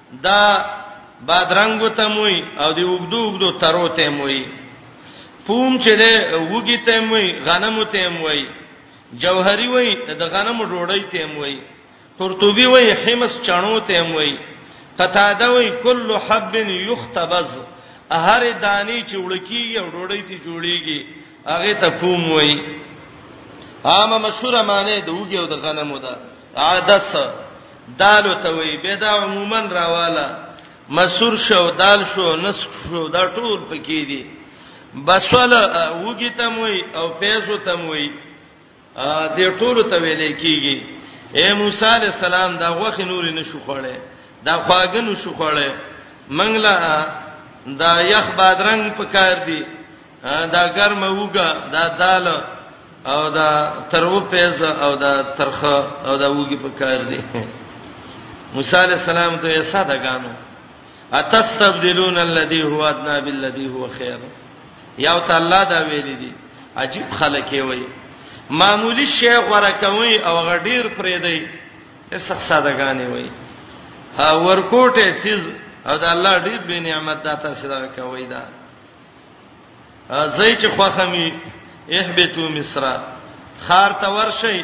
دا بادرنګو ته موي او دی وګدو وګدو ترو ته موي پوم چې ده وګی ته موي غنمو ته موي جوهری وای د غنمو ډوړی ته موي قرطبي وای حمص چانو ته موي قتاده وای کل حب یختبز هر دانی چې وړکی یو ډوړی ته جوړیږي هغه ته فوم وای عامه مشهوره معنی د وګیو د غنمو ده عدس دالو ته وای به دا عموما راواله مسور شو دال شو نس شو دا ټول پکې دي بسول وګی ته موي او پیسو ته موي دې ټولو ته ویلې کیږي اے موسی علی السلام دا غوخه نور نه شو خوړې دا خواګه نو شو خوړې منګلا دا یخ بادرنګ پکار دی دا ګرمه وګه دا دال او دا ترو پیز او دا ترخه او دا وګي پکار دی موسی علی السلام ته یې ساده غانو اتستبدلون الذي هو ادنى بالذي هو خير یو ته الله دا ویلي دي عجیب خلک وي معمولی شی غوړه کوي او غډیر پرې دی سخت سادهګانی وي ورکوټه چیز او د الله ډیر به نعمت داتا سره کوي دا زئی چې خوخمی اهبتو مصر خار ته ورشي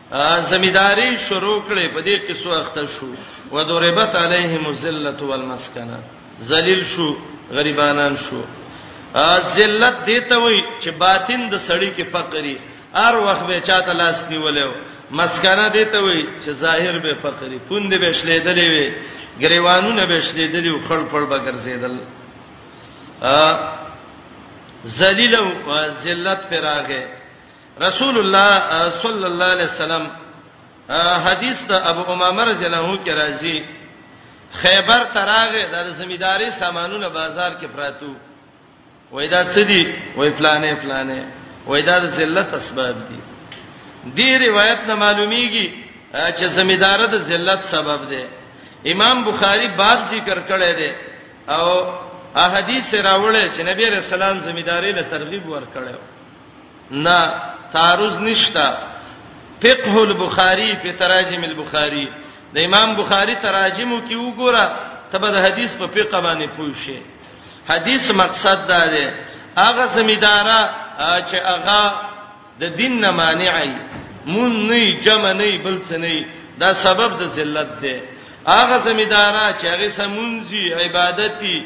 زمیداری شروع کړي په دې کې سو اخته شو وضربت علیهم الذلت والمسکنه ذلیل شو غریبانان شو ذلت دې ته وای چې باطن د سړی کې فقری ار وخت به چاته لاس نیولیو مسکنه دې ته وای چې ظاهر به فقری پوند به شلیدلې وي غریوانونه به شلیدلې او خړ خړ به ګرځیدل ا ذلیل او ذلت پر راغې رسول الله صلی الله علیه وسلم حدیث د ابو امامه رضی الله عنه کې راځي خیبر تراغه د زمیداری سامانونه بازار کې پراتو وای دا څه دي وای فلانه فلانه وای دا د ذلت اسباب دي دې روایت نه معلومیږي چې زمیدار د ذلت سبب دی امام بخاری باب ذکر کړی دی او احادیث راوړل چې نبی رسول الله زمیداری له ترغیب ور کړو نه تعارض نشته فقه البخاری په تراجم البخاری د امام بخاری تراجمو کې وګوره تبه د حدیث په فقه باندې پوه شي حدیث مقصد دا دی هغه زمیدارا چې هغه د دین نه مانع ای مون نه جمع نه بل څه نه دا سبب د ذلت دی هغه زمیدارا چې هغه سمونځي عبادتي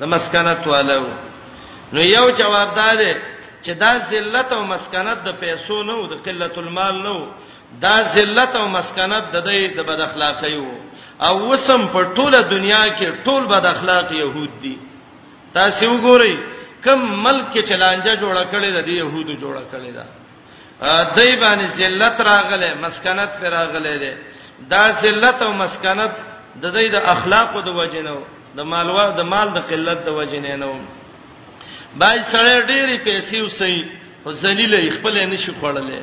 د مسکنت والو نو یو جواب دا دی چې دا ذلت او مسکنت د پیسو نه او د قلت المال نه او دا ذلت او مسکنت د دې د بد اخلاقۍ وو او وسم په ټوله دنیا کې ټول بد اخلاق يهود دي تاسو وګورئ کم ملک کې چلانجه جوړه کړې ده د يهودو جوړه کړې ده دای باندې ذلت راغله مسکنت پر راغله ده دا ذلت او مسکنت د دې د اخلاقو د وجنو د مالوا د مال د قلت د وجنې نه و بای سړی ډېری پیسې وسی او ذلیل خپل نه شي خړلې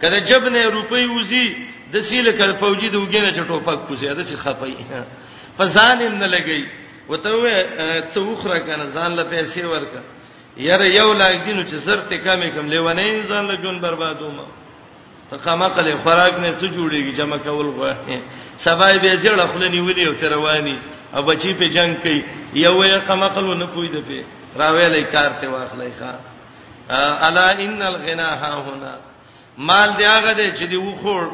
کله جب نه روپۍ وزي د سیل کله فوجي د وګینه چټوپک کوسي د سي خپي په ځان هم نه لګي وته وې څو خره کنه ځان له پیسې ورکړه یاره یو لایک دینو چې زر ته کمې کم لیونه انسان له جون بربادو ما ته کما کله خوراک نه څه جوړیږي جمع کول غواړي سبا به زړه خپل نیولې او رواني او بچی په جنگ کوي یو یې کما کله نه پوي د په راویلې کار ته واخلای ښا الا ان الغنا ها هنا مال دی هغه دی چې دی وخور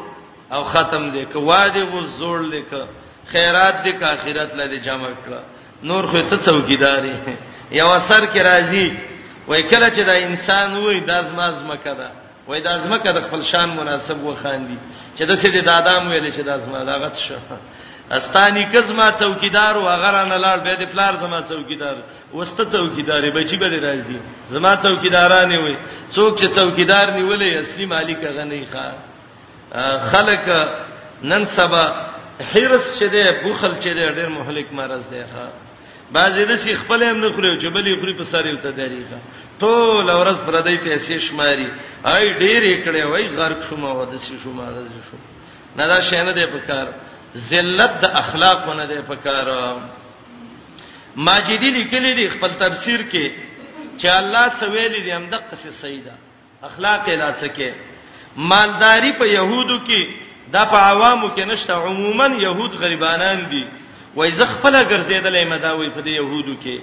او ختم دی که واده و زوړ لیک خیرات دی که اخرت لري جمع کړه نور خو ته څوکیداري یو اثر کې راځي وای کله چې دا انسان وای د ازماز مکه ده وای د ازمه کده خپل شان مناسب وخاندي چې د سې د دادام ویل چې د ازمه دا غت شو استانی کزما څوکیدار و غره نه لاړ به د پلار زما څوکیدار وسته څوکیدارې بچی به راځي زما څوکیدارانه وي څوک چې څوکیدار نیولې اصلي مالک غنی ښا خلک نن سبا حرس چې ده بخل چې ده ډېر مهلک مرز ده ښا بعضې د شي خپل هم نه خوري چې بلې خوري په ساري وته دریږي ټول ورځ پر دې پیسې شماري آی ډېر یې کړې وای غرق شوم او د شي شوم هغه شو نه دا شنه ده په کار ذلت د اخلاق نه ده په کار ماجدی لیکلی دی خپل تفسیر کې چې الله څه ویل دي هم د قصې سیدا اخلاق لا څه کې مالداری په يهودو کې د په عوامو کې نشته عموما يهود غریبانان دي وای زه خپل ګرځیدلې مداوي په دې يهودو کې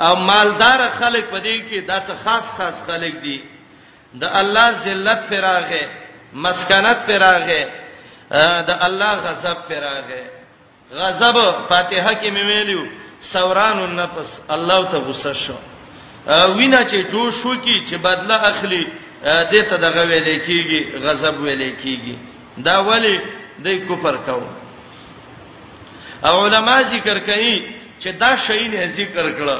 او مالدار خلک په دې کې دا څه خاص خاص خلک دي د الله ذلت پراغه مسکنت پراغه د الله غضب پراغه غضب فاتحه کې مې ویلو سوران النفس الله ته غصه شو وینا چې جوش شو کی چې بدله اخلي دې ته دغه ویل کیږي غضب ویل کیږي دا ولی د کفر کاو او علما ذکر کوي چې دا شی نه ذکر کړه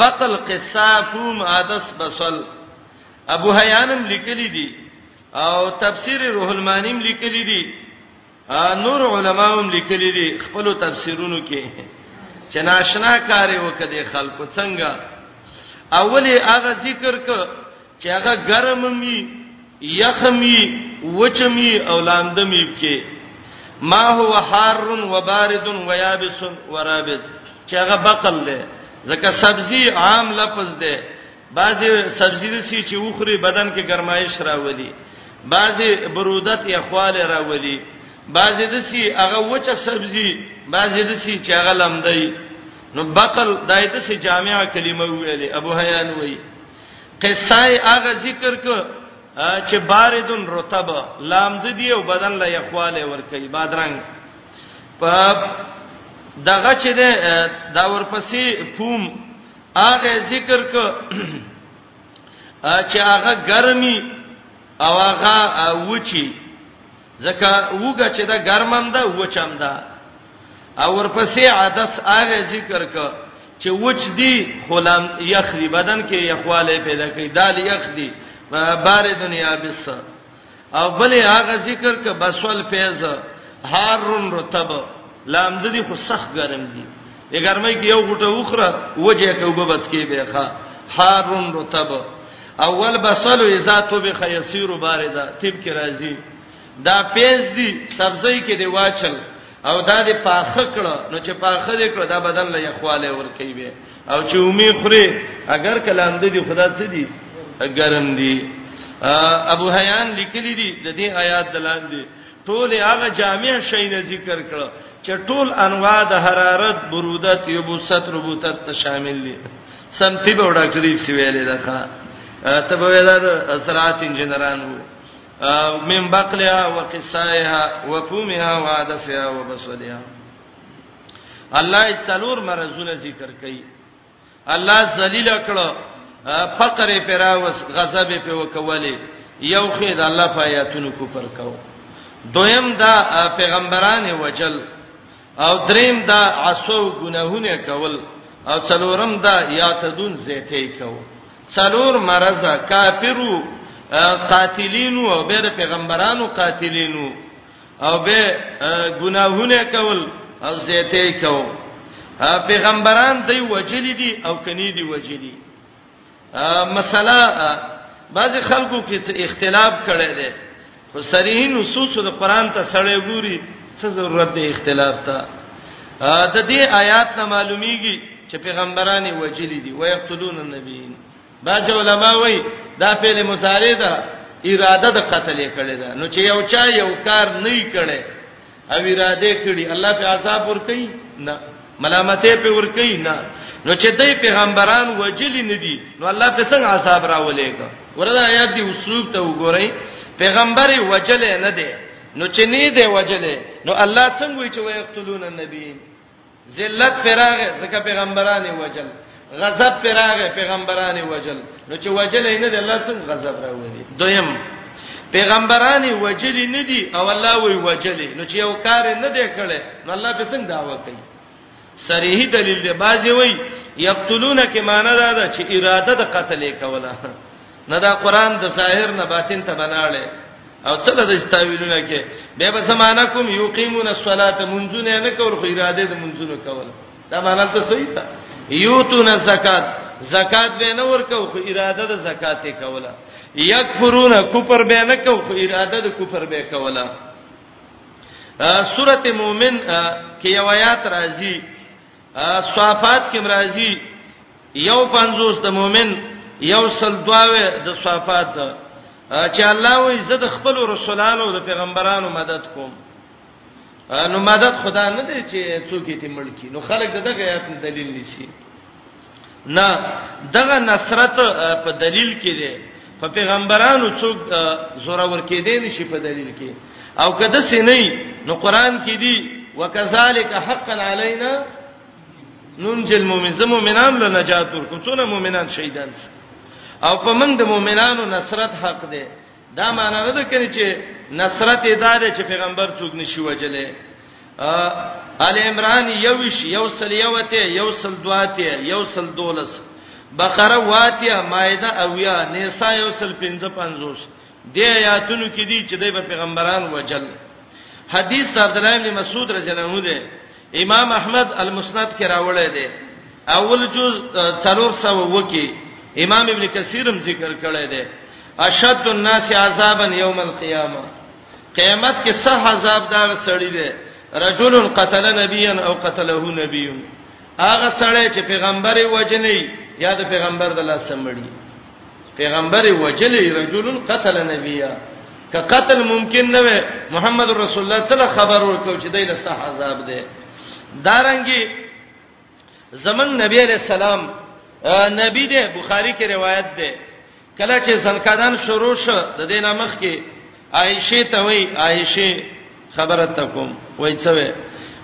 بطل قصافوم عادس بسل ابو حیانم لیکلی دی او تفسیر روح المانیم لیکلی دی نور علما هم لیکلي دي خپل تفسیرونو کې چې ناشنا کار وکړي خلکو څنګه اولی هغه ذکر ک چې هغه ګرم می یخمی وچمی او لاندمی کې ما هو حار و بارد و یابس و رابد چې هغه بقل ده ځکه سبزی عام لفظ ده بعضی سبزی د سی چې وخوري بدن کې ګرمایش راولي بعضی برودت یا خواله راولي بعضی د سی هغه وچه سبزی بعضی د سی چې هغه لمدای نو بقل دایته سی جامعه کلمه ویلې ابو حیان وی قصه هغه ذکر ک چې باردن رطب لامد دی او بدن لا یخواله ور کوي بادرنګ په دغه چې ده دا ورپسې فوم هغه ذکر ک چې هغه ګرمي او هغه وچی ځکه وګه چې دا ګرمم ده وچم ده او ورپسې عدس هغه ذکر ک چې وچ دی خلام یخ دی بدن کې یخواله پیدا کوي دال یخ دی بار دنیا بس او بل هغه ذکر ک بسول فیض هارون رتب لام د دې خو سخ ګرم دي د ګرمۍ کې یو غټه وخره وجه کې وب بچ کې به ښا هارون رتب اول بسلو اذا تو به خيسير باردا تیب کې راځي دا پیز دي سبزی کې دی واچل او دا دې پاخه کړه نو چې پاخه دې کړه دا بدن له یخواله ور کوي او چې ومي خوري اگر کلام د دې خدا څه دي ګرم دي ابو حیان لیکلی دي د دې آیات دلان دي ټول هغه جامع شي نه ذکر کړ چې ټول انواع د حرارت برودت یبوست ربوتت ته شامل دي سمتی به وډا کړی سی ویلې ده ښا ته به ویلار سرات انجنیران وو من بقلها وقصائها وفومها وعدسها وبصلها الله یې څلور مرزونه ذکر کړي الله ذلیل کړو فقر پراوس غضب په وکولې یو خید الله فایاتونو کو پر کاو دویم دا پیغمبران وجل او دریم دا عصو گناهونه کول او څلورم دا یاتدون زیته کو څلور مرزه کافرو قاتلینو او بیر پیغمبرانو قاتلینو او به ګناهونه کول او زیته کو پیغمبران دی وجلی دي او کني دي وجلی مسله بعض خلکو کې څه اختلاف کړي دي خو صریح نصوص د قران ته سړې ګوري څه ضرورت دی اختلاف ته د دې آیات نه معلومیږي چې پیغمبران وجلی دي ويقتلون النبیین بعض علما وایي دا فعل مضارع ده اراده د قتل کړي ده نو چې یو چا یو کار نه کړي او اراده کړي الله په عذاب ور کوي نه ملامتې په ور کوي نه نو چې دای پیغمبران وجلی نه دي نو الله په څنګه عذاب راولېګا ورته آیات دی اسلوب ته وګورئ پیغمبر وجل نه دی نو چې نه دی وجل نو الله څنګه وی چې ويقتلون النبي ذلت پراغه ځکه پیغمبرانه وجل غضب پراغه پیغمبرانه وجل نو چې وجل نه د الله څخه غضب راوړي دویم پیغمبرانه وجل نه دي او الله وی وجل نو چې یو کار نه دی کړي نو الله په څنګه داوا کوي صریح دلیل دی بازی وی یقتلون کې معنی دا ده چې اراده د قتل کوله نه دا قران د ظاهر نه باطن ته بناړي او څه د استاویلونه کې به به زمانہ کوم یقیمون الصلاه منځونه نه کول خو اراده د منځونه کول دا معنی ته صحیح ده یوتون زکات زکات به نه ورکو خو اراده د زکات یې کوله یکفرون کفر به نه کو خو اراده د کفر به کوله سورته مومن کې یو آیات راځي صفات کې مرাজি یو 50 د مؤمن یو سل دواوه د صفات چې الله وي زه د خپل رسولانو د پیغمبرانو مدد کوم نو مدد خدا نه دی چې څوک یې تمړ کی نو خلک دغه آیات دلیل نشي نه دغه نصرت په دلیل کې دی په پیغمبرانو څوک زوره ور کې دی نشي په دلیل کې او کده سې نه نو قران کې دی وکذالک حقا علینا ننجل مومن زمو مینام له نجات ورکو څونه مومنان شهیدان شو او په موږ د مؤمنانو نصرت حق دی دا معنی نه ده کړي چې نصرت ادارې چې پیغمبر څوک نشي وجلې ال عمران یوش یو سل یوته یو سل دواته یو سل دولس بقره واتیا مائده اویا نساء یو سل 55 د آیاتونو کې دي چې د پیغمبران وجل حدیث عبد الله بن مسعود رضی الله عنه امام احمد المسند کې راوړی دی اول جز 402 کې امام ابن کثیر هم ذکر کړی دی اشد الناس عذابا یوم القیامه قیامت کې سه عذاب دار سړی دی رجل قتل نبیا او قتله نبی هغه سړی چې پیغمبر وجنی یا د پیغمبر د لاس سمړي پیغمبر وجلی رجل قتل نبیا که قتل ممکن نه وي محمد رسول الله صلی الله خبر ورکړ چې دای له صح عذاب ده دارنګي زمن نبی علیہ السلام نبی ده بخاری کې روایت ده کله چې زنکدان شروع شو د دینه مخ کې عائشه ته وای عائشه خبره تکوم وای څه وای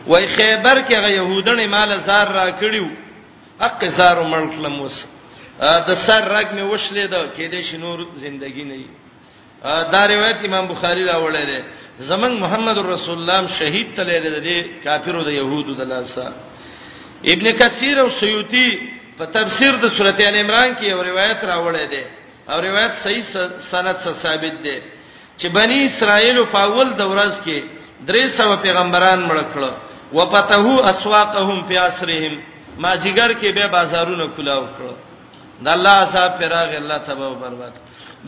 وای خیبر کې غ يهودنې مال زار را کړیو حق زارو مړ کړم اوس د سر رګ مې وشلې دا کې دې شنور ژوندۍ نه وي دا روایت امام بخاری راوړی دی زمنګ محمد رسول الله شهید تللی دی د کافرو د يهودو د لاسه ابن کثیر او سیوطی په تفسیر د سورته ال عمران کې یو روایت راوړی دی او روایت صحیح سند سره ثابت دی چې بنی اسرائیل په اول د ورځ کې درې سو پیغمبران مړ کړو وفتحو اسواقهم فی اسرهم ما جګر کې به بازارونه کلاو کړو د الله صاحب پراغ الله تبا او برباد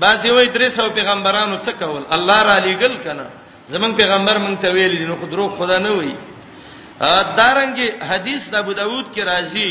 بعضی وای درې سو پیغمبرانو څه کول الله را لېګل کنه زمون پیغمبر مونږ ته ویل دي نو خود روغ خدا نه وای دارنګي حدیث د ابو داود کې راځي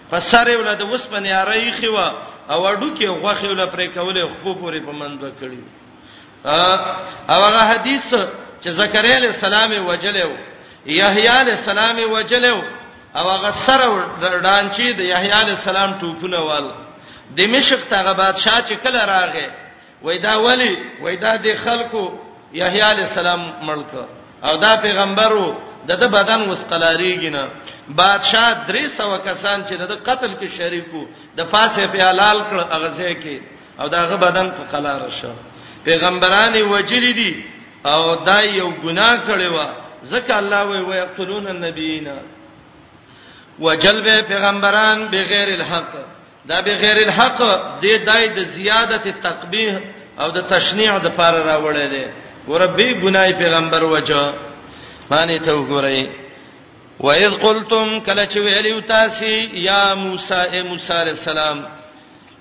په سر یې ولده وسپنې اری خو او اډو کې غوخه ول پرې کولې خو پورې په منځ کړی او هغه حدیث چې زکریا علی السلام وجلو یحیی علی السلام وجلو او هغه سره ډانچی د یحیی علی السلام ټوپونه وال دمشق ته هغه بادشاہ چې کله راغی وای دا ولی وای دا د خلکو یحیی علی السلام ملک او دا پیغمبرو د د بدن وسقلاریږي نه بادشاہ 300 کسان چې د قتل کې شریکو د فاسه په حلال کړ اغزه کې او داغه بدن په قلار شو پیغمبرانو وجلی دي او دا یو ګناه کړی و ځکه الله وی ويقتلون النبیین وجلب پیغمبران بغیر الحق دا بغیر الحق د دای د زیادت تقبیح او د تشنیع د فار راوړی دی وربي ګنای پیغمبر وجه معنی ته وګورئ و اذ قلتم کله چې ویلو تاسو یا موسی اے موسی علی السلام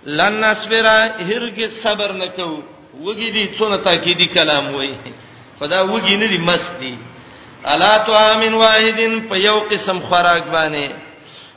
لن نصبر هرګ صبر نکو وګی دي څونه تاکیدی کلام وای خدا وګی نه دي مست دي الا تو امن واحدن په یو قسم خوراک باندې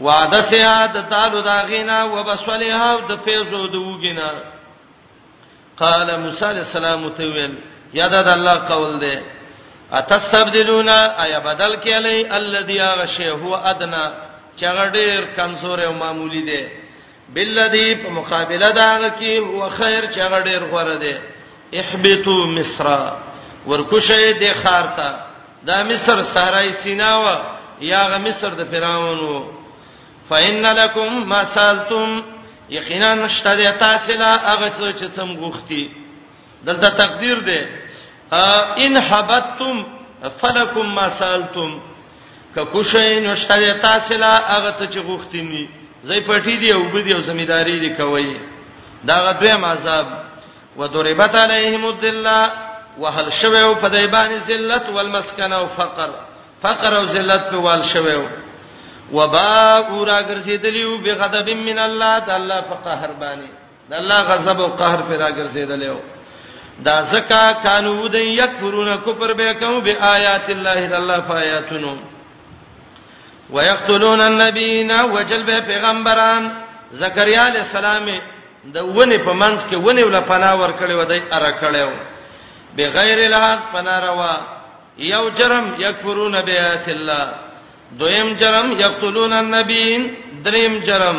وعده سه د دالو دا غینا وبسلها د پیزو د وګینا قال موسی علیہ السلام ته ویل یاد د الله قول دی اتستبدلون ایا بدل کلی الذی غشه هو ادنا چغه ډیر کمزور او معمولی دی بالذي په مقابله داغه کې هو خیر چې هغه ډیر غوړه دی احبطوا مصر ورکوشه د خارتا دا مصر صحرای سینا و یا غ مصر د فرعون و فإن لكم ما سالتم یقینا نشته د تاسو لا هغه څه چې څم غوښتي دلته تقدیر دی ان حبتم فلکم ما سالتم ک کوشی نو شته تاسو لا هغه څه چې غوښتنی زې پټی دی او بده او ځمیداری دی کوي دا غدوی مذاب وضربت علیهم الذلہ وهل شوه او په دای باندې ذلت والمسکن او فقر فقر او ذلت په وال شوه او وبا اورا ګرځیدلیو بغضب من الله تعالی فقهر باندې د الله غضب او قهر پیدا ګرځیدل یو دا زکا کانو د یکفرون کفر به کوم به آیات الله د الله فایاتونو ويقتلون النبیین وجل به پیغمبران زکریا علی السلام د ونی په منځ کې ونی ول پناه ور کړی و دای اره کړو بغیر الحق پناه روا یو جرم یکفرون بیات الله دویم جرم یقتلون النبیین دریم جرم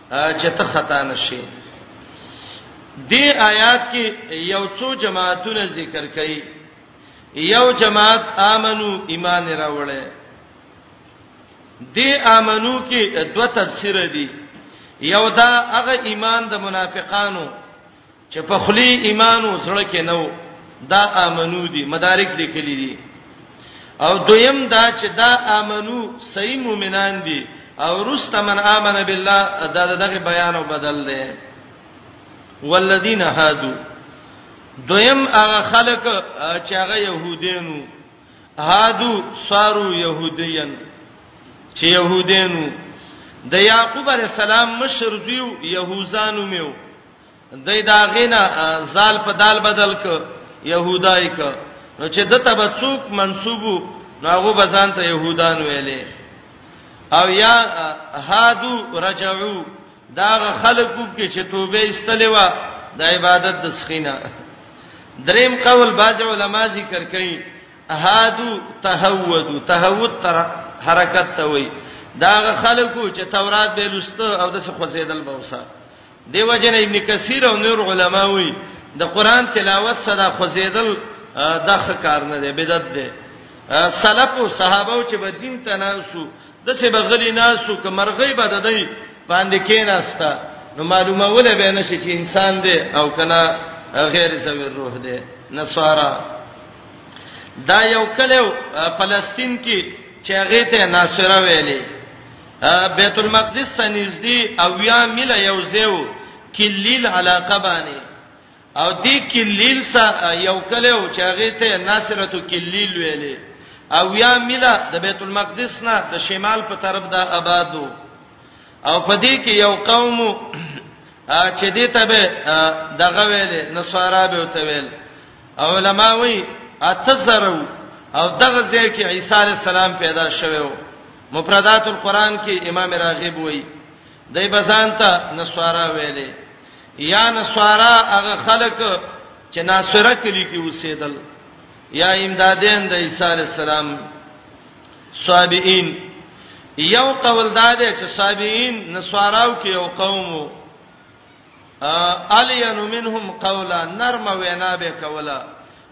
چې ته خطا نشي دې آیات کې یو څو جماعتونه ذکر کړي یو جماعت امنو ایمان راوړل دې امنو کې دوه تفسیر دي یو دا هغه ایمان د منافقانو چې په خلی ایمان او زړه کې نو دا امنو دي مدارک لیکلي دي او دویم دا چې دا امنو صحیح مؤمنان دي او رست من امن بالله دا دغه بیان او بدل دی والذین هادو دویم هغه خلک چې هغه يهودینو هادو سارو يهودین چې يهودینو د یعقوب علی السلام مشر دیو يهوزانو میو دای دا غینا زال په دال بدل ک يهودای ک نو چې د تبڅوک منسوبو ناغو بزان ته يهودان ویلې او یا هادو رجعو دا خلکو کې چې توبه استلې و د عبادت د سخینه دریم قول باج علما ذکر کوي هادو تهودو تهود تر حرکت ته وای دا خلکو چې تورات به لسته او د څه خوځیدل به وسه دیو جن ابن کثیر او نور علما وی د قران تلاوت سره خوځیدل دغه کار نه دی بدعت دی سلف او صحابه چې به دین ته ناسو د څه بغلی ناسو ک مرغی به د دی باندې کیناستا نو معلومه ولې به نشي چې انسان دی او کنا غیر زویر روح دی نصارا دا یو کله فلسطین کې چې هغه ته ناصره ویلي بیت المقدس سنځدي او یا مل یو زیو کلیل علاقه باندې او دې کلیل سره یو کله او چاغه ته ناصرتو کلیل ویلې او یا مل د بیت المقدس نه د شمال په طرف دا آبادو او په دې کې یو قوم چې دې ته به دغه ویلې نصارا به وته ویل علماء وی اتزرو او دغه ځای کې عیسی علی السلام پیدا شوو مفردات القرآن کې امام راغب وی دای بزان ته نسوارا ویلې یا نسوارا هغه خلک چې ناصره کلی کې اوسېدل یا امدادین د عیسی علی السلام صابئین یو قول دا دی چې صابئین نسواراو کې یو قوم وو الین منهم قولا نرم وینا به کولا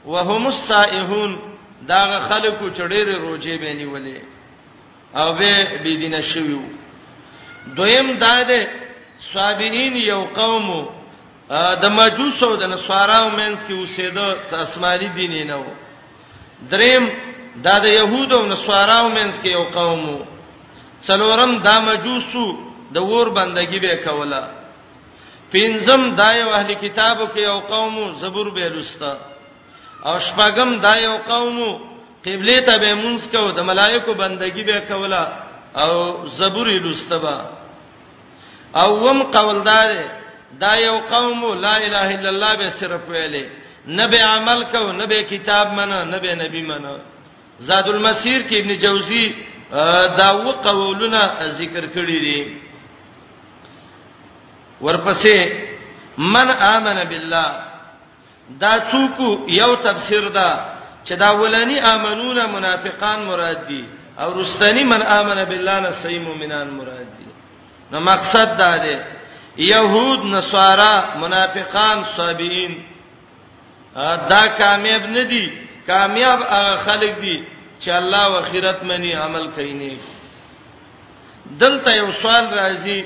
وهم السائحون داغه خلکو چړېره روزي به نیولې او به بی دینه شویو دویم دا ده صابرین یو قوم د مجوس او د نصاراو مینس کې اوسېده څه اسماني دین نه و دریم دا د يهودو او نصاراو منځ کې یو قوم وو څلورم دا مجوسو د ور بندګي به کوله پنځم دا یو اهل کتابو کې یو قوم زبور به لستا او شپږم دا یو قوم قبله ته به مونږ کو د ملائکو بندګي به کوله او زبور لستا به او وم قول دا دی دا یو قوم لا اله الا الله به صرف ویلې نه به عمل کو نه به کتاب منه نه به نبی منه زاد المسیر کې ابن جوزی دا و قولونه ذکر کړی دي ورپسې من امن بالله دا څوک یو تفسیر ده چې دا ولانی امنون منافقان مراد دي او رستنی من امن بالله نه صحیح مؤمنان مراد دي نو مقصد دا دی يهود نصارا منافقان صابئین دا کامیاب نه دي کامیاب هغه خلک دي چې الله او آخرت منی عمل کوي نه دلته یو سوال راځي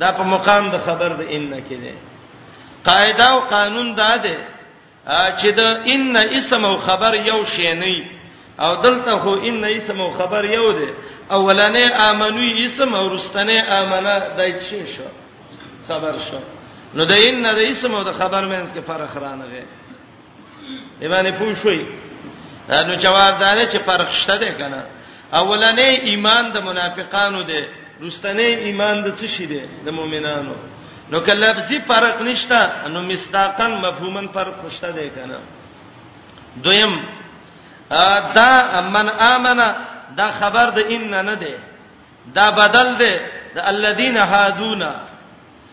دا په مقام د خبر د ان کې ده قاعده او قانون دا ده چې د ان اسم او خبر یو شی نه او دلته هو ان اسم او خبر یو ده اولنې امنوي اسم او رستنې امنه دای شي شو خبر شو نو د ان د اسم او د خبر مینس کې فرق رانغی ایمان پوه شوي نو جواب دار چې فرق شته ده کنه اولنې ایمان د منافقانو دی رستنې ایمان د څه شي دی د مؤمنانو نو کله لفظي فرق نشته نو مصداقا مفهوما فرق خوشته دی کنه دویم دا من امنه دا خبر د ان نه دی دا بدل دی د الذين هادونا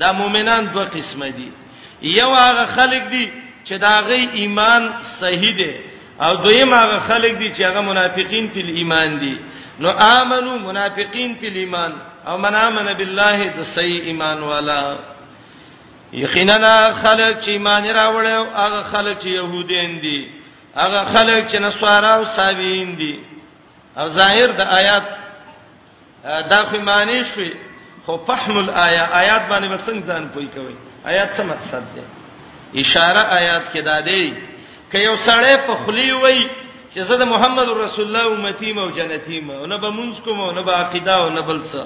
دا مؤمنان دوه قسمه دي یو هغه خلک دي چې دا غي ایمان صحیح دی او دویم هغه خلک دي چې هغه منافقین په ایمان دي نو امنو منافقین په ایمان او من امن بالله د صحیح ایمان والا یقینا خلک چې ایمان راوړل او هغه خلک چې يهودین دي هغه خلک چې نصارا او سابین دي او ظاهر د آیات دا خو معنی شوي خو فهم الایا آیات باندې به څنګه ځان پوي کوي آیات څه مقصد دی اشاره آیات کې دا دی ک یو سړی په خلی وای چې زه د محمد رسول الله امتی مو جنتی مو نه به مونږ کوم نه به عقیده او نه بل څه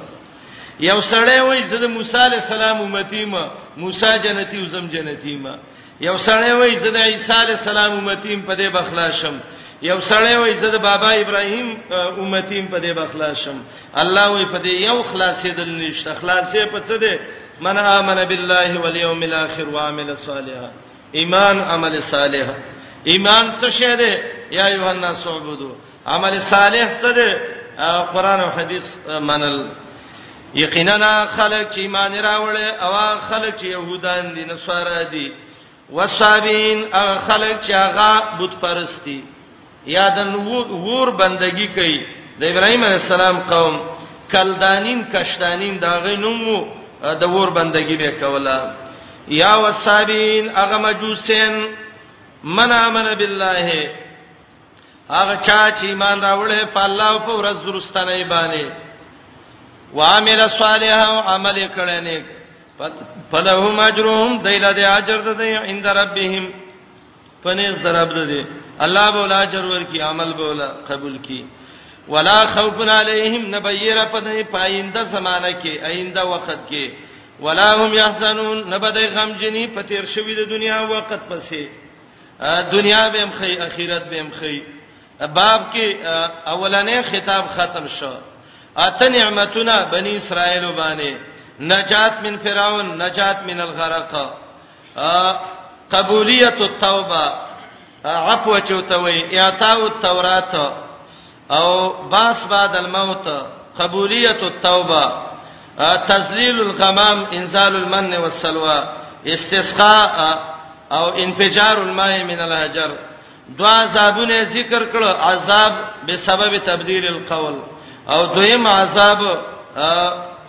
یو سړی وای زه د موسی علی السلام امتی مو موسی جنتی او زم جنتی مو یو سړی وای زه د عیسی علی السلام امتیم په دې بخلاشم یو سړی وای زه د بابا ابراهیم امتیم په دې بخلاشم الله وای په دې یو خلاصې د نشته خلاصې په څه ده من امن بالله والیوم الاخر وعمل صالحا ایمان عمل صالح ایمان څه شه ده یا ایوه الناس عبدو عمل صالح څه دی قران او حديث منل یقینا خلک چې ایمان راوړي او خلک چې يهودان دي نصارا دي وصابین او خلک چې هغه بت پرستی یا د نور بندگی کوي د ابراهیم علی السلام قوم کلدانین کشتانین دا غینومو د ور بندگی به کوله یا وصابین هغه مجوسین من امن بالله هغه چا چې ایمان راوړې په الله او په ورځ درستنه باندې وعمل صالحا او عمل کړي نیک فلهم اجرهم دایله د اجر د دی عند ربهم پنيز درب د دی الله به ولا اجر ورکی عمل به ولا قبول کی ولا خوف علیهم نبیر پدې پاینده زمانہ کې آینده وخت کې ولا هم يحزنون نبدې غم جنې پتیر شوی د دنیا وخت پسې دنیا به هم خی اخرت به هم خی باب کې اولنې خطاب ختم شو اته نعمتونه بنی اسرائیل باندې نجات من فرعون نجات من الغرق قبولیت التوبه عفو چوتوي اعطاء التوراۃ او باس بعد الموت قبولیت التوبه تذلیل الغمام انزال المن والسلوى استسقاء او انفجار الماء من الحجر دوا عذابونه ذکر کړو عذاب به سبب تبديل القول او دویم عذاب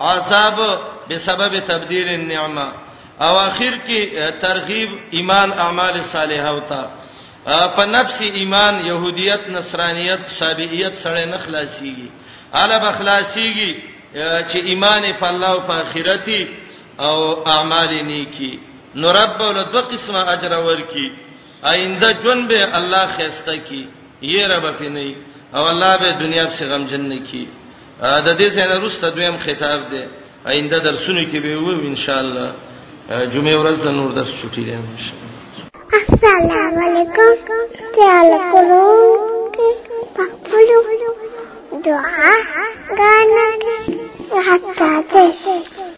عذاب به سبب تبديل النعمه او اخر کې ترغیب ایمان اعمال صالحه وتا په نفس ایمان يهودیت نصرانیت سابعیت سره نه خلاصيږي اله بخلاصيږي چې ایمان په الله او په آخرتي او اعمال نیکی نو رب ول دو قسمه اجر ورکی آینده جون به الله خسته کی یې رب پینې او الله به دنیا په غم جن کی د دې سره روسته دویم خطاب دی آینده درسونه کې به وو ان شاء الله جمعه ورځ د نور درس چټي دی السلام علیکم تعال کولو پخپلو دعا غانا حتا ته